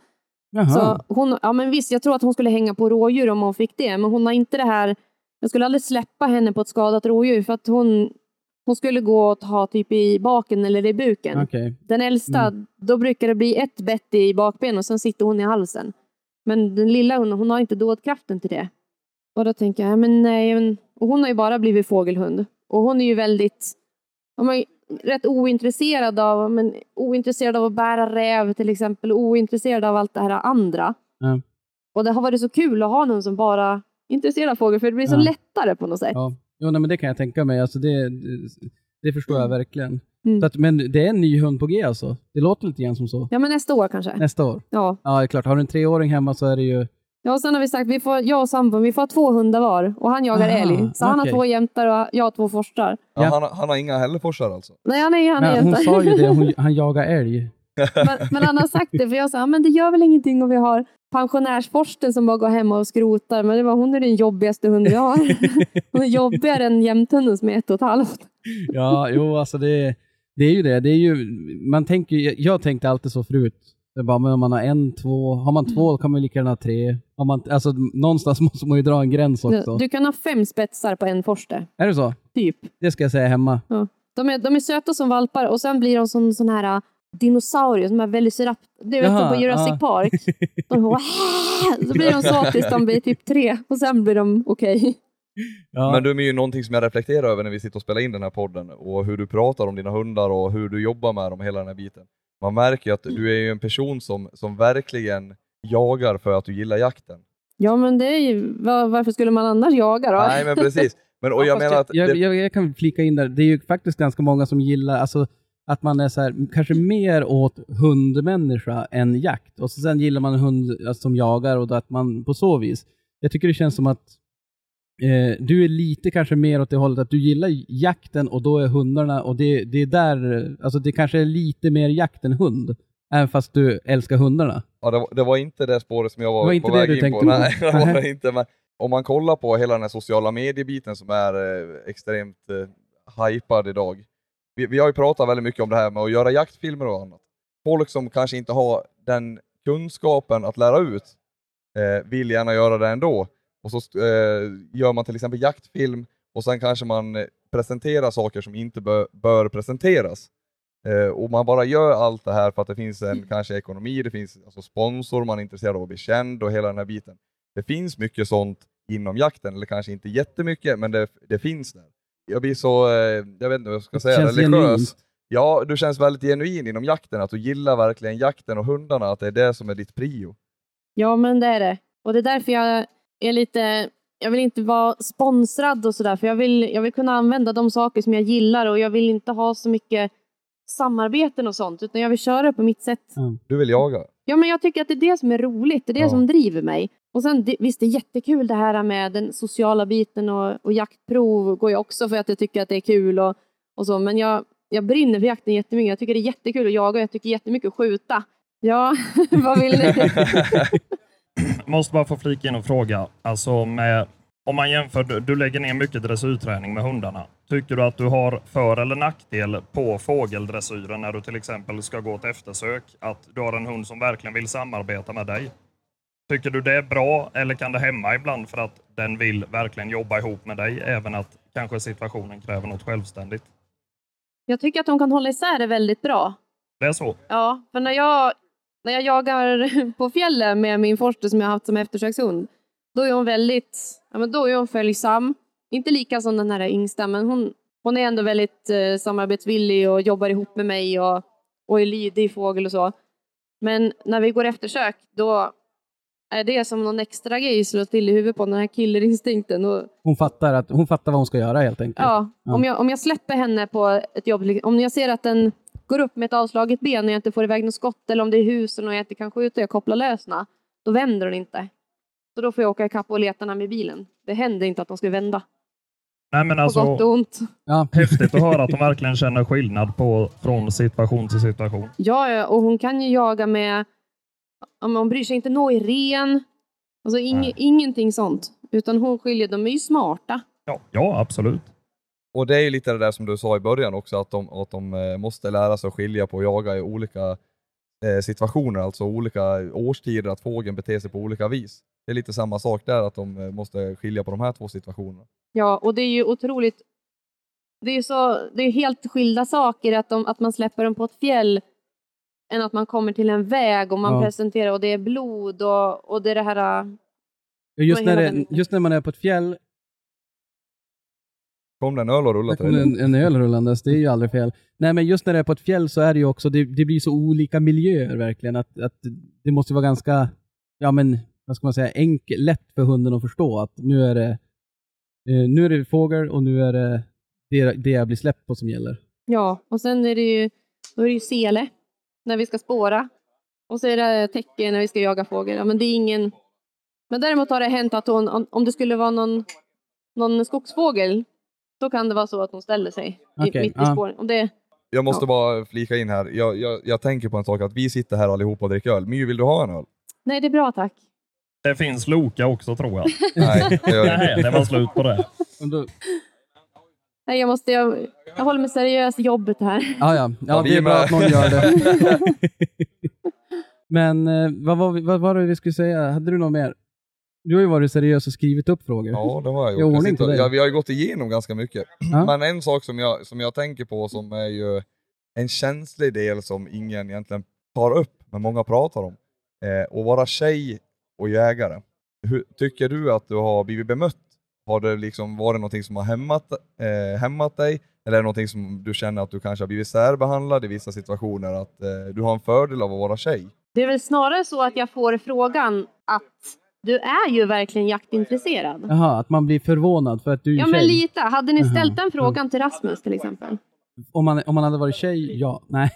Jaha. Så hon, ja men visst, jag tror att hon skulle hänga på rådjur om hon fick det. Men hon har inte det här, jag skulle aldrig släppa henne på ett skadat rådjur för att hon, hon skulle gå och ta typ i baken eller i buken. Okej. Den äldsta, då brukar det bli ett bett i bakben och sen sitter hon i halsen. Men den lilla hunden, hon har inte dådkraften till det. Och då tänker jag, men nej, men, och hon har ju bara blivit fågelhund. Och hon är ju väldigt, rätt ointresserad av, men, ointresserad av att bära räv till exempel, ointresserad av allt det här andra. Ja. Och det har varit så kul att ha någon som bara av fågel, för det blir så Ja. lättare på något sätt. Ja, jo, nej, men det kan jag tänka mig. Alltså det, det, förstår jag verkligen. Mm. Så att, men det är en ny hund på G alltså? Det låter lite grann som så. Ja, men nästa år kanske. Nästa år? Ja. Ja, det är klart. Har du en treåring hemma så är det ju... Ja, och sen har vi sagt, vi får, jag och sambon, vi får ha två hundar var. Och han jagar Aha, älg. Så han har okej. två jämtar och jag har två forstar. Ja, Ja. Han, har- han har inga hälleforsar alltså? Nej, han är, han är Men hon jämtar. sa ju det, hon, han jagar älg. men, men han har sagt det, för jag sa, men det gör väl ingenting om vi har pensionärsforsten som bara går hemma och skrotar. Men det var, hon är den jobbigaste hunden jag har. Hon är jobbigare än jämthunden som är ett och ett halvt. Ja, jo alltså det, det är ju det. det är ju, man tänker, ju- jag tänkte alltid så förut. Det bara, men om man har en, två, har man två kan man lika gärna ha tre. Har man, alltså, någonstans måste man ju dra en gräns också. Du kan ha fem spetsar på en forste, Är det så? typ. Det ska jag säga hemma. De är, de är söta som valpar och sen blir de som sån här äh, dinosaurier som är velociraptor. Du vet Jaha, som på Jurassic ja. Park. De bara, så blir de så tills de blir typ tre och sen blir de okej. Ja. Men du är ju någonting som jag reflekterar över när vi sitter och spelar in den här podden och hur du pratar om dina hundar och hur du jobbar med dem hela den här biten. Man märker ju att du är ju en person som, som verkligen jagar för att du gillar jakten. Ja men det är ju, var, varför skulle man annars jaga då? Nej men precis. Men, och Ja, jag menar att... jag, det, jag, jag kan flika in där, det är ju faktiskt ganska många som gillar, alltså att man är så här, kanske mer åt hundmänniska än jakt. Och så sen gillar man hund alltså, som jagar och då att man på så vis. Jag tycker det känns som att eh, du är lite kanske mer åt det hållet att du gillar jakten och då är hundarna, och det, det är där, alltså det kanske är lite mer jakt än hund. Även fast du älskar hundarna. ja, det, var, det var inte det spåret som jag var, var inte på väg in på. på. Nej, det var det inte. Men om man kollar på hela den här sociala mediebiten som är eh, extremt eh, hypad idag. Vi, vi har ju pratat väldigt mycket om det här med att göra jaktfilmer och annat. Folk som kanske inte har den kunskapen att lära ut. eh, vill gärna göra det ändå. Och så eh, gör man till exempel jaktfilm och sen kanske man eh, presenterar saker som inte bör, bör presenteras. Eh, och man bara gör allt det här för att det finns en kanske ekonomi, det finns alltså sponsor, man är intresserad av att bli känd och hela den här biten. Det finns mycket sånt inom jakten, eller kanske inte jättemycket, men det, det finns där. Jag blir så, eh, jag vet inte vad jag ska Det säga, känns religiös. genuint. Ja, du känns väldigt genuin inom jakten, att du gillar verkligen jakten och hundarna, att det är det som är ditt prio. Ja, men det är det. Och det är därför jag är lite... Jag vill inte vara sponsrad och sådär, för jag vill, jag vill kunna använda de saker som jag gillar och jag vill inte ha så mycket samarbeten och sånt, utan jag vill köra på mitt sätt. Ja. Du vill jaga. Ja, men jag tycker att det är det som är roligt. Det är det Ja. som driver mig. Och sen det, visst, det är jättekul det här med den sociala biten och, och jaktprov går jag också för att jag tycker att det är kul och, och så. Men jag, jag brinner för jakten jättemycket. Jag tycker det är jättekul att jaga och jag tycker jättemycket att skjuta. Ja, vad vill ni? Måste bara få flika in och fråga. Alltså med, om man jämför, du- du lägger ner mycket dressyrträning med hundarna. Tycker du att du har för eller nackdel på fågeldressyren när du till exempel ska gå ett eftersök? Att du har en hund som verkligen vill samarbeta med dig? Tycker du det är bra eller kan det hämma ibland för att den vill verkligen jobba ihop med dig, även att kanske situationen kräver något självständigt? Jag tycker att de kan hålla isär det väldigt bra. Det är så? Ja, för när jag, när jag jagar på fjällen med min forster som jag haft som eftersökshund, då är hon väldigt, ja men då är hon följsam. Inte lika som den här yngsta, men hon, hon är ändå väldigt eh, samarbetsvillig och jobbar ihop med mig och, och är lydig fågel och så. Men när vi går eftersök, då är det som någon extra grej slår till i huvudet på den här killerinstinkten. Och, Hon fattar, att, hon fattar vad hon ska göra helt enkelt. Ja, Ja. Om, jag, om jag släpper henne på ett jobb, om jag ser att den går upp med ett avslaget ben och jag inte får iväg något skott eller om det är husen och jag inte kan skjuta och jag kopplar lösna, då vänder hon inte. Så då får jag åka ikapp och leta henne med bilen. Det händer inte att de ska vända. Nej, men På alltså, gott och ont. Ja. häftigt att höra att de verkligen känner skillnad på, från situation till situation. Ja, och hon kan ju jaga med, hon bryr sig inte nå i ren, alltså ing, ingenting sånt. Utan hon skiljer, de är ju smarta. Ja, ja absolut. Och det är ju lite det där som du sa i början också, att de, att de eh, måste lära sig att skilja på att jaga i olika eh, situationer, alltså olika årstider, att fågeln beter sig på olika vis. Det är lite samma sak där, att de eh, måste skilja på de här två situationerna. Ja, och det är ju otroligt. Det är ju så, det är helt skilda saker att, de, att man släpper dem på ett fjäll än att man kommer till en väg och man Ja. presenterar och det är blod och, och det är det här. äh, Just, när det, den- just när man är på ett fjäll, Kom det en öl och där rulla till en, en öl rullandes, det är ju aldrig fel. Nej men just när det är på ett fjäll så är det ju också, det, det blir så olika miljöer verkligen, att, att det måste vara ganska, ja men, vad ska man säga, enkelt, lätt för hunden att förstå att nu är det, eh, nu är det fågel och nu är det det, det jag blir släppt på som gäller. Ja, och sen är det ju, då är det ju sele när vi ska spåra. Och så är det täcke när vi ska jaga fågel. Ja, men det är ingen... Men däremot har det hänt att hon, om, det skulle vara någon, någon skogsfågel, då kan det vara så att hon ställer sig Okej, mitt i ja. spåren. Och det, Jag måste Ja. bara flika in här, jag, jag, jag tänker på en sak, att vi sitter här allihopa och dricker öl. My, vill du ha en öl? nej, det är bra tack. Det finns Loka också tror jag. Nej, det gör det inte. Nej, det var slut på det. Nej, jag, måste, jag, jag håller mig seriös i jobbet här. ja, ja, ja, det är bra att någon gör det. men eh, vad, var vi, vad var det vi skulle säga? Hade du något mer? Du har ju varit seriös och skrivit upp frågor. Ja, det har jag gjort. Jag sitter, ja, vi har ju gått igenom ganska mycket. Ja. Men en sak som jag, som jag tänker på som är ju en känslig del som ingen egentligen tar upp, men många pratar om. Eh, att vara tjej och jägare. Hur, tycker du att du har blivit bemött? Har det liksom varit någonting som har hämmat, eh, hämmat dig? Eller är det någonting som du känner att du kanske har blivit särbehandlad i vissa situationer? Att eh, du har en fördel av att vara tjej? Det är väl snarare så att jag får frågan att du är ju verkligen jaktintresserad. Jaha, att man blir förvånad för att du är Ja, men tjej. lite. Hade ni ställt den frågan till Rasmus till exempel? Om man, om man hade varit tjej, ja. Nej.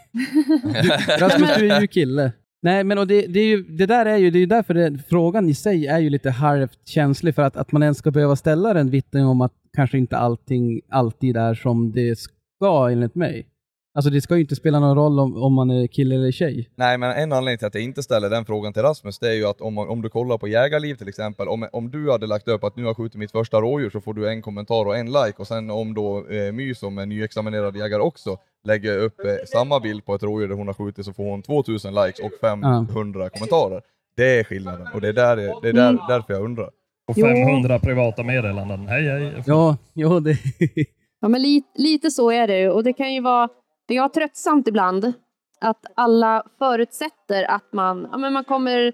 Du, Rasmus, du är ju kille. Nej, men och det, det, är ju, det där är ju, det är ju därför det, frågan i sig är ju lite halvt känslig, för att, att man ens ska behöva ställa den vittnen om att kanske inte allting alltid är som det ska enligt mig. Alltså det ska ju inte spela någon roll om, om man är kille eller tjej. Nej, men en anledning till att jag inte ställer den frågan till Rasmus, det är ju att om, om du kollar på Jägarliv till exempel, om, om du hade lagt upp att nu har jag skjutit mitt första rådjur så får du en kommentar och en like och sen om då eh, My som är nyexaminerad jägare också lägger upp eh, samma bild på ett rådjur där hon har skjutit så får hon 2000 likes och 500 kommentarer. Det är skillnaden och det är, där, det är där, Mm. därför jag undrar. Och Jo. 500 privata meddelanden. Hej hej. Ja, jo, det... Ja, men lite, lite så är det ju. Och det kan ju vara, det vara tröttsamt ibland att alla förutsätter att man, ja, men man kommer,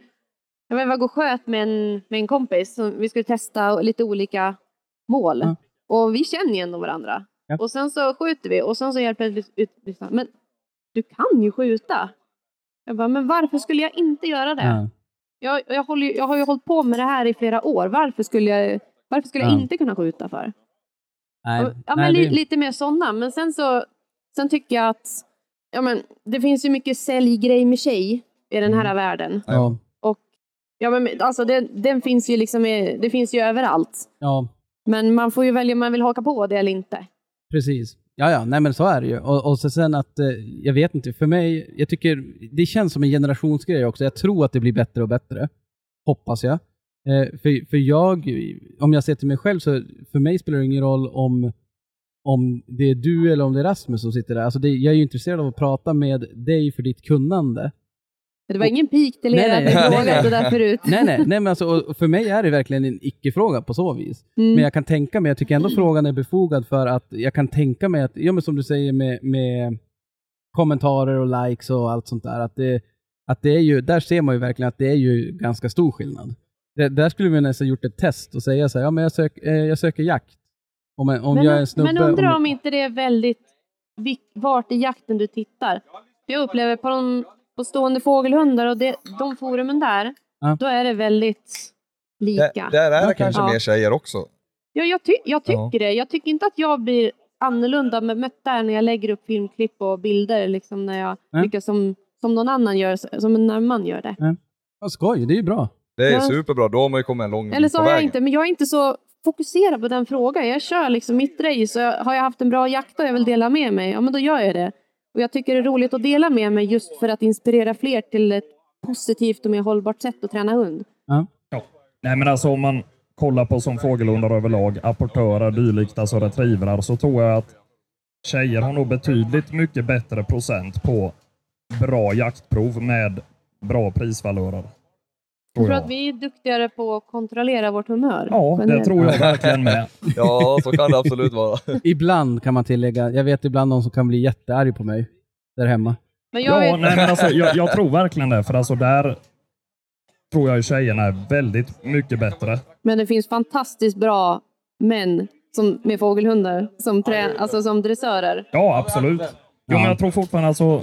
jag vet, jag var och sköt med en, med en kompis, vi skulle testa lite olika mål. Ja. Och vi känner ju ändå varandra. Ja. Och sen så skjuter vi och sen så helt plötsligt ut, men du kan ju skjuta. Jag bara, men varför skulle jag inte göra det? Ja. Jag, jag, håller, jag har ju hållit på med det här i flera år. Varför skulle jag, varför skulle jag Ja. inte kunna skjuta för? Nej, Ja, nej, men li, det- lite mer sådana. Men sen så sen tycker jag att ja, men, det finns ju mycket säljgrej med tjej i den här Mm. världen. ja, Ja, men, alltså, det, den finns ju liksom, i- det finns ju överallt. ja, Men man får ju välja om man vill haka på det eller inte. precis. Ja, ja, nej men så är det ju. Och, och så sen att, eh, jag vet inte, för mig, jag tycker det känns som en generationsgrej också. Jag tror att det blir bättre och bättre. Hoppas jag. Eh, för, för jag, om jag ser till mig själv, så för mig spelar det ingen roll om, om det är du eller om det är Rasmus som sitter där. Alltså det, jag är ju intresserad av att prata med dig för ditt kunnande. Det var ingen pik till er att nej. det där förut. Nej, nej, nej men alltså, för mig är det verkligen en icke-fråga på så vis. Mm. Men jag kan tänka mig, jag tycker ändå frågan är befogad för att jag kan tänka mig att, ja men som du säger med, med kommentarer och likes och allt sånt där, att det, att det är ju, där ser man ju verkligen att det är ju ganska stor skillnad. Det, där skulle vi nästan gjort ett test och säga så här, ja men jag, sök, eh, jag söker jakt. Om, en- om men, jag är en snubbe... men undrar om, om inte det är väldigt vart i jakten du tittar. För Jag upplever på, de, på stående fågelhundar och det, de forumen där, Ja. då är det väldigt lika. Där, där är det kanske Ja. mer tjejer också. Ja, jag, ty jag tycker Ja. det. Jag tycker inte att jag blir annorlunda med mött där när jag lägger upp filmklipp och bilder, liksom när jag tycker som, som någon annan gör, som när man gör det. Vad skoj, det är ju bra. Det är Ja. superbra, då har man ju kommit en lång Eller så har jag vägen. inte, men jag är inte så fokuserad på den frågan. Jag kör liksom mitt race har jag haft en bra jakt och jag vill dela med mig, ja men då gör jag det. Och jag tycker det är roligt att dela med mig just för att inspirera fler till ett positivt och mer hållbart sätt att träna hund. Nej men alltså om man kollar på som fågelhundar överlag, apportörer, dylikt, alltså retrievrar, så tror jag att tjejer har nog betydligt mycket bättre procent på bra jaktprov med bra prisvalörer. Jag tror att vi är duktigare på att kontrollera vårt humör. Ja, det tror jag verkligen med. Ja, så kan det absolut vara. Ibland kan man tillägga, jag vet ibland någon som kan bli jättearg på mig där hemma. Men jag Ja, vet, nej, men alltså, jag, jag tror verkligen det, för alltså där tror jag ju tjejerna är väldigt mycket bättre. Men det finns fantastiskt bra män som, med fågelhundar som, trä, alltså som dressörer. Ja, absolut. Jo, Ja. men jag tror fortfarande alltså...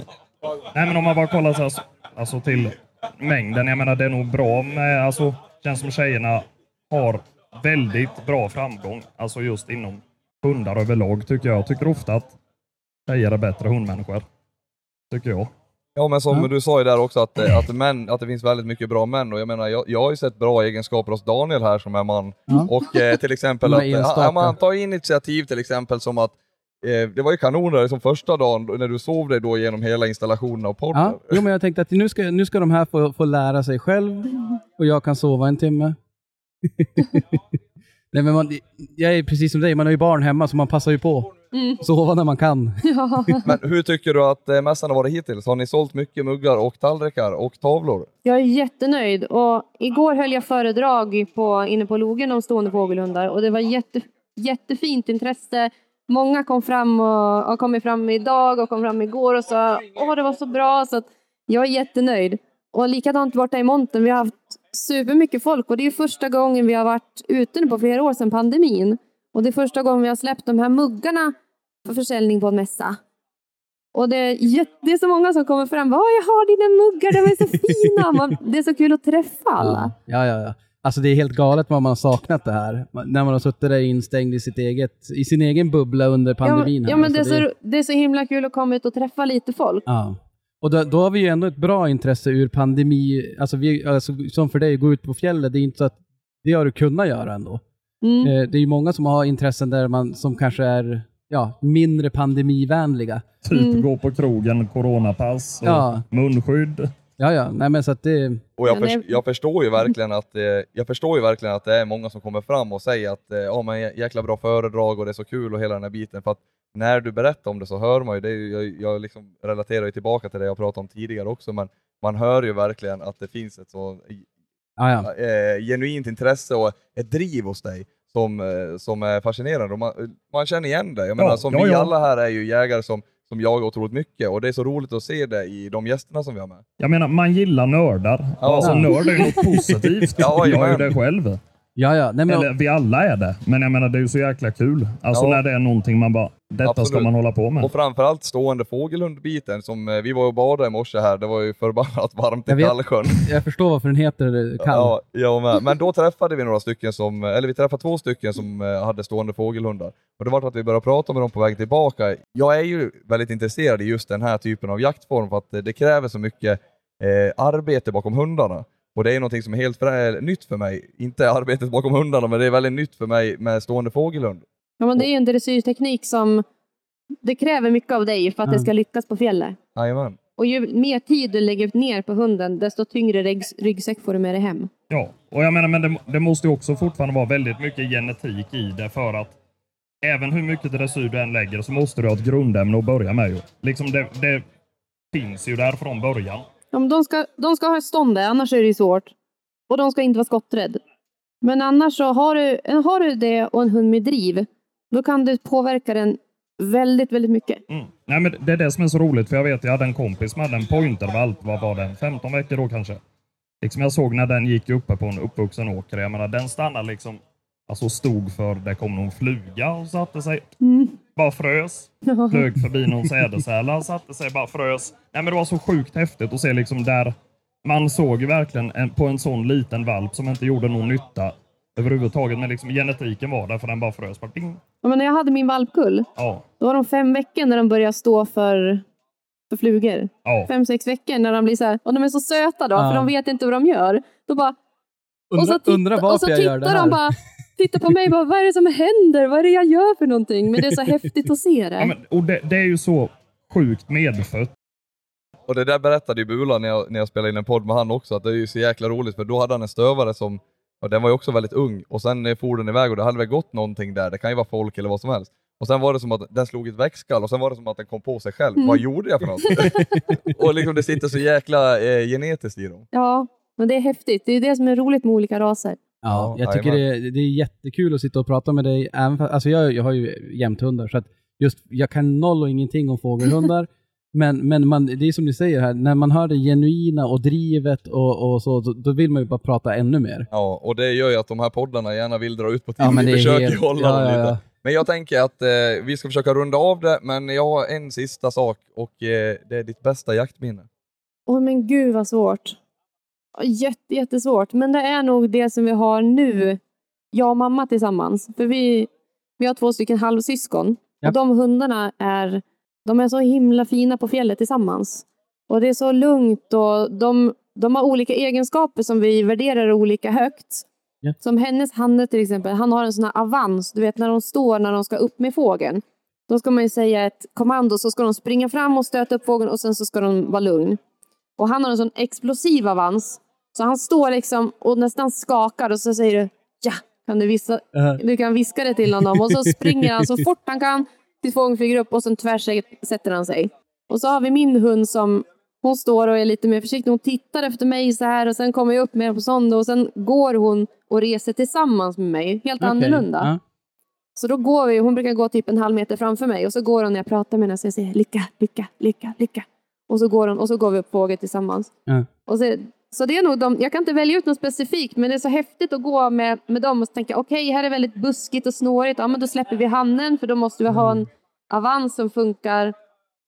Nej, men om man bara kollar så här, alltså till mängden. Jag menar, det är nog bra med... Alltså, känns som tjejerna har väldigt bra framgång. Alltså just inom hundar överlag, tycker jag. Jag tycker ofta att tjejer är bättre hundmänniskor. Tycker jag. Ja men som Ja. du sa ju där också att, eh, att, män, att det finns väldigt mycket bra män och jag menar jag, jag har ju sett bra egenskaper hos Daniel här som är man. Ja. Och eh, till exempel att eh, enstaka. ja, man tar initiativ till exempel som att eh, det var ju kanon där som första dagen när du sov dig då genom hela installationen av podden. Ja, jo, men jag tänkte att nu ska, nu ska de här få, få lära sig själv och jag kan sova en timme. Nej, men man, jag är precis som dig, man har ju barn hemma så man passar ju på. Mm. Sova när man kan. Ja. Men hur tycker du att eh, mässan har varit hittills? Har ni sålt mycket muggar och tallrikar och tavlor? Jag är jättenöjd och igår höll jag föredrag på, inne på logen om stående fågelhundar och det var jätte, jättefint intresse. Många kom fram och har kommit fram idag och kom fram igår och sa åh det var så bra så att jag är jättenöjd. Och likadant borta i montern, vi har haft supermycket folk och det är första gången vi har varit ute på flera år sedan pandemin. Och det är första gången vi har släppt de här muggarna för försäljning på en mässa. Och det är, jätte, det är så många som kommer fram. Åh, jag har dina muggar, de är så fina. Man, det är så kul att träffa alla. Ja, ja, ja. Alltså det är helt galet vad man har saknat det här. När man har suttit där instängd i, sitt eget, i sin egen bubbla under Ja, pandemin. ja, här. men det är, Alltså, så, det är så himla kul att komma ut och träffa lite folk. Ja. Och då, då har vi ju ändå ett bra intresse ur pandemi, alltså, vi, alltså som för dig, gå ut på fjället, det är inte så att det har du kunnat göra ändå. Mm. Eh, Det är ju många som har intressen där man, som kanske är ja, mindre pandemivänliga. Typ Mm. gå på krogen, coronapass och Ja. munskydd. Ja, ja, nej men så att det, Och jag, Ja, det- förs- jag, förstår ju verkligen att, eh, jag förstår ju verkligen att det är många som kommer fram och säger att eh, ja, men jä- jäkla bra föredrag och det är så kul och hela den här biten. För att när du berättar om det så hör man ju, det är ju jag, jag liksom relaterar ju tillbaka till det jag pratade om tidigare också, men man hör ju verkligen att det finns ett så Ja, ja. eh, genuint intresse och ett driv hos dig som, eh, som är fascinerande. Och man, man känner igen det. Jag menar, som ja, vi ja. alla här är ju jägare som, som jagar otroligt mycket och det är så roligt att se det i de gästerna som vi har med. Jag menar, man gillar nördar. Ja. Alltså nörd är ju något positivt. Ja, jag är ju det själv. Ja, ja. Nej, men, Eller vi alla är det. Men jag menar, det är ju så jäkla kul. Alltså Ja. när det är någonting man bara, detta ska Absolut. man hålla på med. Och framförallt stående fågelhundbiten som eh, vi var och badade i morse här. Det var ju förbannat varmt i. Kallsjön. jag förstår varför den heter kall. Ja, jag med. Men då träffade vi några stycken som, eller vi träffade två stycken som eh, hade stående fågelhundar. Och det var att vi började prata med dem på väg tillbaka. Jag är ju väldigt intresserad i just den här typen av jaktform för att eh, det kräver så mycket eh, arbete bakom hundarna. Och det är någonting som är helt nytt för mig. Inte arbetet bakom hundarna, men det är väldigt nytt för mig med stående fågelhund. Ja, men det är ju en dressyrteknik som det kräver mycket av dig för att det Mm. ska lyckas på fjället. Jajamän. Och ju mer tid du lägger ner på hunden, desto tyngre ryggs- ryggsäck får du med dig hem. Ja, och jag menar, men det, det måste ju också fortfarande vara väldigt mycket genetik i det för att även hur mycket dressyr du än lägger så måste du ha ett grundämne att börja med. Ju. Liksom det, det finns ju där från början. Ja, men de, ska, de ska ha stånd där, annars är det ju svårt. Och de ska inte vara skotträdd. Men annars så har du, har du det och en hund med driv, då kan du påverka den väldigt, väldigt mycket. Mm. Nej, men det är det som är så roligt, för jag vet jag hade en kompis som hade en pointervalp, vad var den, 15 veckor då kanske. Liksom jag såg när den gick uppe på en uppvuxen åker, jag menar den stannade liksom, alltså stod för, det kom någon fluga och satte sig, Mm. Bara frös. Flög förbi någon sädesärla, satte sig, bara frös. Nej, men det var så sjukt häftigt att se liksom där, man såg ju verkligen en, på en sån liten valp som inte gjorde någon nytta överhuvudtaget, men liksom genetiken var där för den bara frös. Bara ding. Ja, men när jag hade min valpkull, Ja, då var de fem veckor när de började stå för, för flugor. ja. Fem, sex veckor när de blir så här, och de är så söta då, Ja. för de vet inte vad de gör. Då bara, och så, Undra, titta, undra och varför så jag tittar gör det här. de bara, tittar på mig bara, vad är det som händer? Vad är det jag gör för någonting? Men det är så häftigt att se det. ja men, och det, det är ju så sjukt medfött. Och det där berättade ju Bula när jag, när jag spelade in en podd med han också, att det är ju så jäkla roligt för då hade han en stövare som, och den var ju också väldigt ung, och sen for den iväg och det hade väl gått någonting där, det kan ju vara folk eller vad som helst. Och sen var det som att den slog ett växtskall och sen var det som att den kom på sig själv. Mm. Vad gjorde jag för något? och liksom det sitter så jäkla eh, genetiskt i dem. Ja, men det är häftigt. Det är det som är roligt med olika raser. Ja, Ja, jag tycker det, är- det är jättekul att sitta och prata med dig. Även för, alltså jag, jag har ju jämthundar, så att just, jag kan noll och ingenting om fågelhundar. men men man, det är som ni säger här, när man hör det genuina och drivet och, och så, då, då vill man ju bara prata ännu mer. Ja, och det gör ju att de här poddarna gärna vill dra ut på tiden. Ja, men vi det är försöker helt- hålla ja, dem ja, lite. ja. Men jag tänker att eh, vi ska försöka runda av det, men jag har en sista sak och eh, det är ditt bästa jaktminne. Åh men gud vad svårt. Jätte, jättesvårt. Men det är nog det som vi har nu, jag och mamma tillsammans. För vi, vi har två stycken halvsyskon. Ja. Och de hundarna är, de är så himla fina på fjället tillsammans. Och det är så lugnt och de, de har olika egenskaper som vi värderar olika högt. Ja. Som hennes Hanne till exempel, han har en sån här avans, du vet när de står när de ska upp med fågeln. Då ska man ju säga ett kommando så ska de springa fram och stöta upp fågeln och sen så ska de vara lugn. Och han har en sån explosiv avans. Så han står liksom och nästan skakar och så säger du ja, kan du, vissa, Eh, du kan viska det till honom. Och så springer han så fort han kan tills fågeln flyger upp och sen tvärsätter han sig. Och så har vi min hund som hon står och är lite mer försiktig. Hon tittar efter mig så här och sen kommer jag upp med på sån och sen går hon och reser tillsammans med mig. Helt okej. annorlunda. Ja. Så då går vi, hon brukar gå typ en halv meter framför mig och så går hon när jag pratar med henne och säger lycka, lycka, lycka, lycka. Och så går hon och så går vi upp fågel tillsammans. Ja. Och så, så det är nog de, jag kan inte välja ut något specifikt men det är så häftigt att gå med, med dem och tänka okej här är väldigt buskigt och snårigt, ja men då släpper vi hannen för då måste vi ha en avans som funkar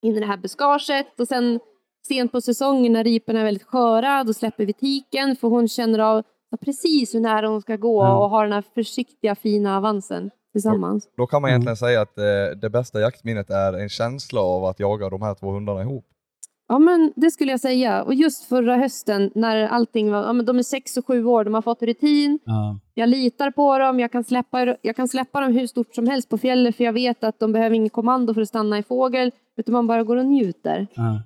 in i det här buskaget och sen sent på säsongen när riporna är väldigt sköra då släpper vi tiken för hon känner av precis hur nära hon ska gå och har den här försiktiga fina avansen tillsammans. Då kan man Mm. egentligen säga att eh, det bästa jaktminnet är en känsla av att jaga de här två hundarna ihop. Ja, men det skulle jag säga. Och just förra hösten när allting var, ja, men de är sex och sju år, de har fått rutin. Ja. Jag litar på dem, jag kan, släppa, jag kan släppa dem hur stort som helst på fjället för jag vet att de behöver inget kommando för att stanna i fågel, utan man bara går och njuter. Ja.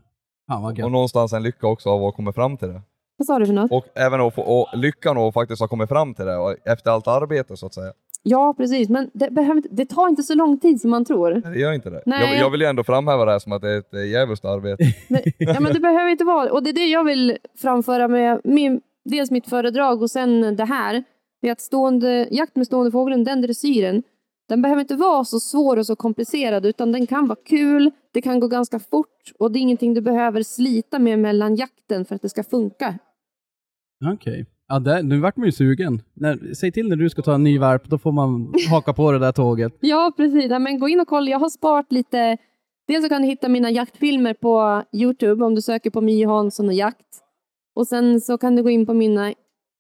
Fan vad Och någonstans en lycka också av att komma fram till det. Vad sa du för något? Och även att få, och lyckan att faktiskt ha kommit fram till det och efter allt arbete så att säga. Ja, precis. Men det, behöver, det tar inte så lång tid som man tror. Det gör inte det. Nej. Jag, jag vill ju ändå framhäva det här som att det är ett djävulskt arbete. Det, ja, men det behöver inte vara. Och det är det jag vill framföra med min, dels mitt föredrag och sen det här. Det är att stående, jakt med stående fågeln, den dressyren, den behöver inte vara så svår och så komplicerad utan den kan vara kul, det kan gå ganska fort och det är ingenting du behöver slita med mellan jakten för att det ska funka. Okej. Ja, där, nu vart man ju sugen. När, säg till när du ska ta en ny varp, då får man haka på det där tåget. Ja, precis. Ja, men gå in och kolla. Jag har sparat lite. Dels så kan du hitta mina jaktfilmer på Youtube om du söker på Mie Hansson och jakt. Och sen så kan du gå in på mina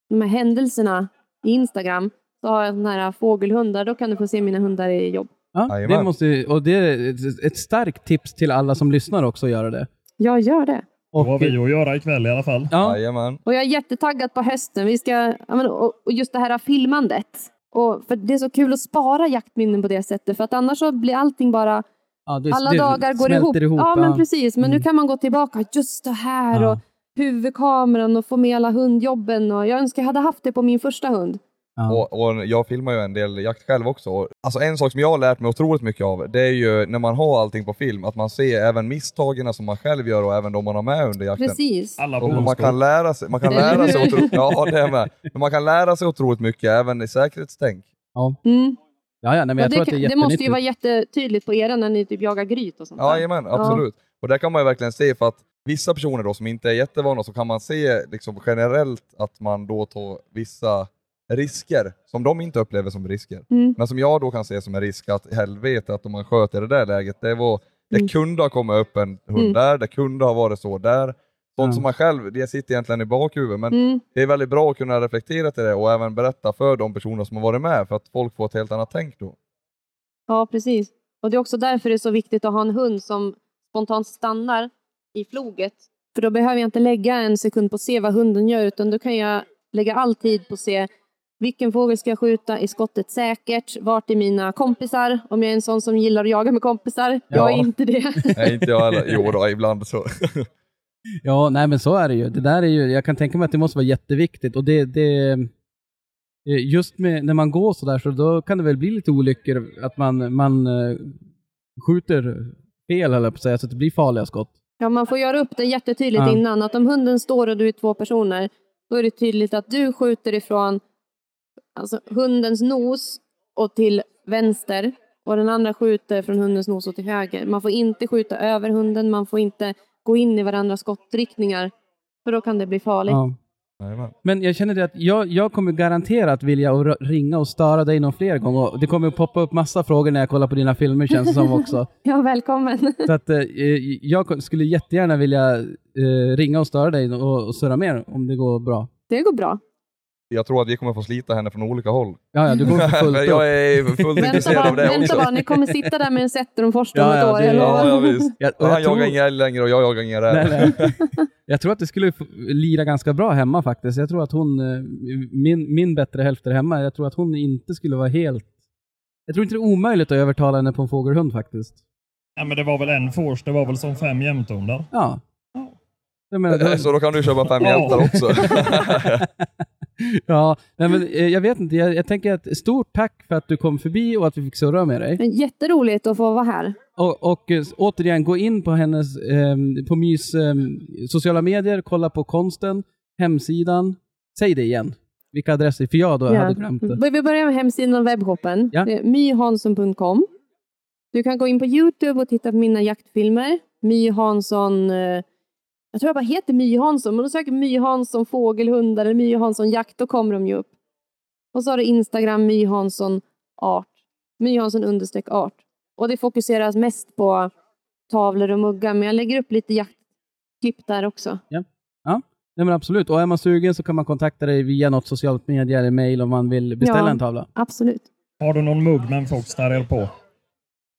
de här händelserna i Instagram. Så har jag såna här fågelhundar. Då kan du få se mina hundar i jobb. Ja, det måste, och det är ett, ett starkt tips till alla som lyssnar också att göra det. Jag gör det. Då har Och, vi att göra ikväll i alla fall. ja, Jajamän. Och jag är jättetaggad på hösten. Vi ska, men, och, och just det här filmandet. Och för det är så kul att spara jaktminnen på det sättet. För att annars så blir allting bara ja, det, alla det dagar går ihop. ihop. Ja, men precis. Men nu Mm. kan man gå tillbaka. Just det här Ja. och huvudkameran och få med alla hundjobben. Och jag önskar jag hade haft det på min första hund. Ja. Och, och jag filmar ju en del jakt själv också. Alltså en sak som jag har lärt mig otroligt mycket av, det är ju när man har allting på film, att man ser även misstagen som man själv gör och även de man har med under jakten. Precis. Alla Och man kan lära sig, man kan lära sig otroligt, ja det är med. Men man kan lära sig otroligt mycket även i säkerhetstänk. Mm. Ja, ja, nej, men Ja, jag det, tror att det är det måste ju vara jättetydligt på era när ni typ jagar gryt och sånt där. Jajamän, absolut. Och där kan man ju verkligen se för att vissa personer då som inte är jättevana så kan man se liksom generellt att man då tar vissa risker som de inte upplever som risker. Mm. Men som jag då kan se som en risk att helvete att om man sköter det där läget, det, var, det Mm. kunde ha kommit upp en hund Mm. där, det kunde ha varit så där. Sånt som man själv, det sitter egentligen i bakhuvudet, men Mm. det är väldigt bra att kunna reflektera till det och även berätta för de personer som har varit med för att folk får ett helt annat tänk då. Ja, precis. Och det är också därför det är så viktigt att ha en hund som spontant stannar i floget. För då behöver jag inte lägga en sekund på att se vad hunden gör, utan då kan jag lägga all tid på att se vilken fågel ska jag skjuta? Är skottet säkert? Vart är mina kompisar? Om jag är en sån som gillar att jaga med kompisar. Jag Ja. är inte det. Nej, inte jag heller. Jo då, ibland så. Ja, nej men så är det ju. Det där är ju, jag kan tänka mig att det måste vara jätteviktigt och det, det eh, just med, när man går sådär så då kan det väl bli lite olyckor att man, man eh, skjuter fel eller på att säga så att det blir farliga skott. Ja, man får göra upp det jättetydligt Ja. innan. Att om hunden står och du är två personer, då är det tydligt att du skjuter ifrån alltså, hundens nos och till vänster och den andra skjuter från hundens nos och till höger. Man får inte skjuta över hunden, man får inte gå in i varandras skottriktningar, för då kan det bli farligt. Ja. Men jag känner det att jag, jag kommer garanterat vilja ringa och störa dig någon fler gånger. Och Det kommer att poppa upp massa frågor när jag kollar på dina filmer känns det som också. Ja, välkommen. Så att eh, jag skulle jättegärna vilja eh, ringa och störa dig och, och surra mer om det går bra. Det går bra. Jag tror att vi kommer få slita henne från olika håll. Ja, ja, du går för fullt jag är fullt Vänta intresserad bara, av det vänta också. bara, ni kommer sitta där med en Forster om Ja, ett år. jag lovar. Ja, ja, visst. Ja, och Han jag, tror, jagar ingen älg längre och jag jagar ingen räv. jag tror att det skulle lira ganska bra hemma faktiskt. Jag tror att hon, eh, min, min bättre hälft där hemma, jag tror att hon inte skulle vara helt... Jag tror inte det är omöjligt att övertala henne på en fågelhund faktiskt. Ja, men det var väl en fors, det var väl som fem jämthundar. Ja. Jag menar, då, Så då kan du köpa fem Ja. hjältar också. ja, nej, men eh, jag vet inte. Jag, jag tänker att stort tack för att du kom förbi och att vi fick surra med dig. Men Jätteroligt att få vara här. Och, och eh, återigen, gå in på hennes, ehm, på Mys ehm, sociala medier, kolla på konsten, hemsidan. Säg det igen. Vilka adresser? För jag då Ja. hade glömt det. Vi börjar med hemsidan och webbshoppen. Ja. Myhansson.com. Du kan gå in på Youtube och titta på mina jaktfilmer. My Hansson, eh, jag tror jag bara heter My Hansson, men då söker My Hansson fågelhundar eller My Hansson jakt, då kommer de ju upp. Och så har du Instagram My Hansson art. My Hansson understreck art. Och det fokuseras mest på tavlor och muggar, men jag lägger upp lite jaktklipp där också. Nej men absolut. Och är man sugen så kan man kontakta dig via något socialt medie eller mail om man vill beställa Ja. en tavla. Absolut. Har du någon mugg med en fox terrier på?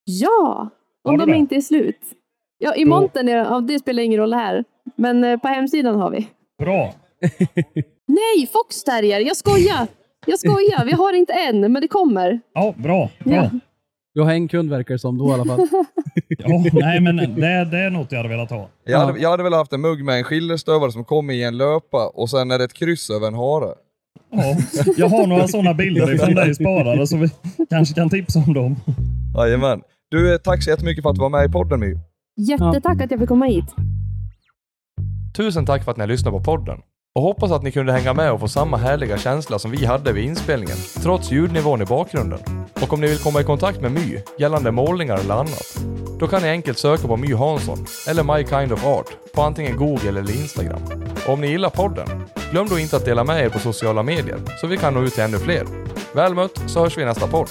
Ja, om de det? inte är slut. Ja, i montern, är, ja, det spelar ingen roll här. Men eh, på hemsidan har vi. Bra. Nej, Fox Terrier, jag skojar! Jag skojar, vi har inte än, men det kommer. Ja, bra. bra. Ja. Du har en kund verkar det som då i alla fall. Ja, nej, men det, det är något jag hade velat ha. Jag hade, jag hade väl haft en mugg med en skillerstövare som kommer i en löpa och sen är det ett kryss över en hare. Ja, jag har några sådana bilder ifrån dig sparade så vi kanske kan tipsa om dem. Jajamän. Du, eh, tack så jättemycket för att du var med i podden My. Jättetack att jag fick komma hit. Tusen tack för att ni har lyssnat på podden. Och hoppas att ni kunde hänga med och få samma härliga känsla som vi hade vid inspelningen, trots ljudnivån i bakgrunden. Och om ni vill komma i kontakt med My gällande målningar eller annat, då kan ni enkelt söka på My Hansson eller My Kind of Art på antingen Google eller Instagram. Och om ni gillar podden, glöm då inte att dela med er på sociala medier så vi kan nå ut till ännu fler. Väl mött så hörs vi i nästa podd.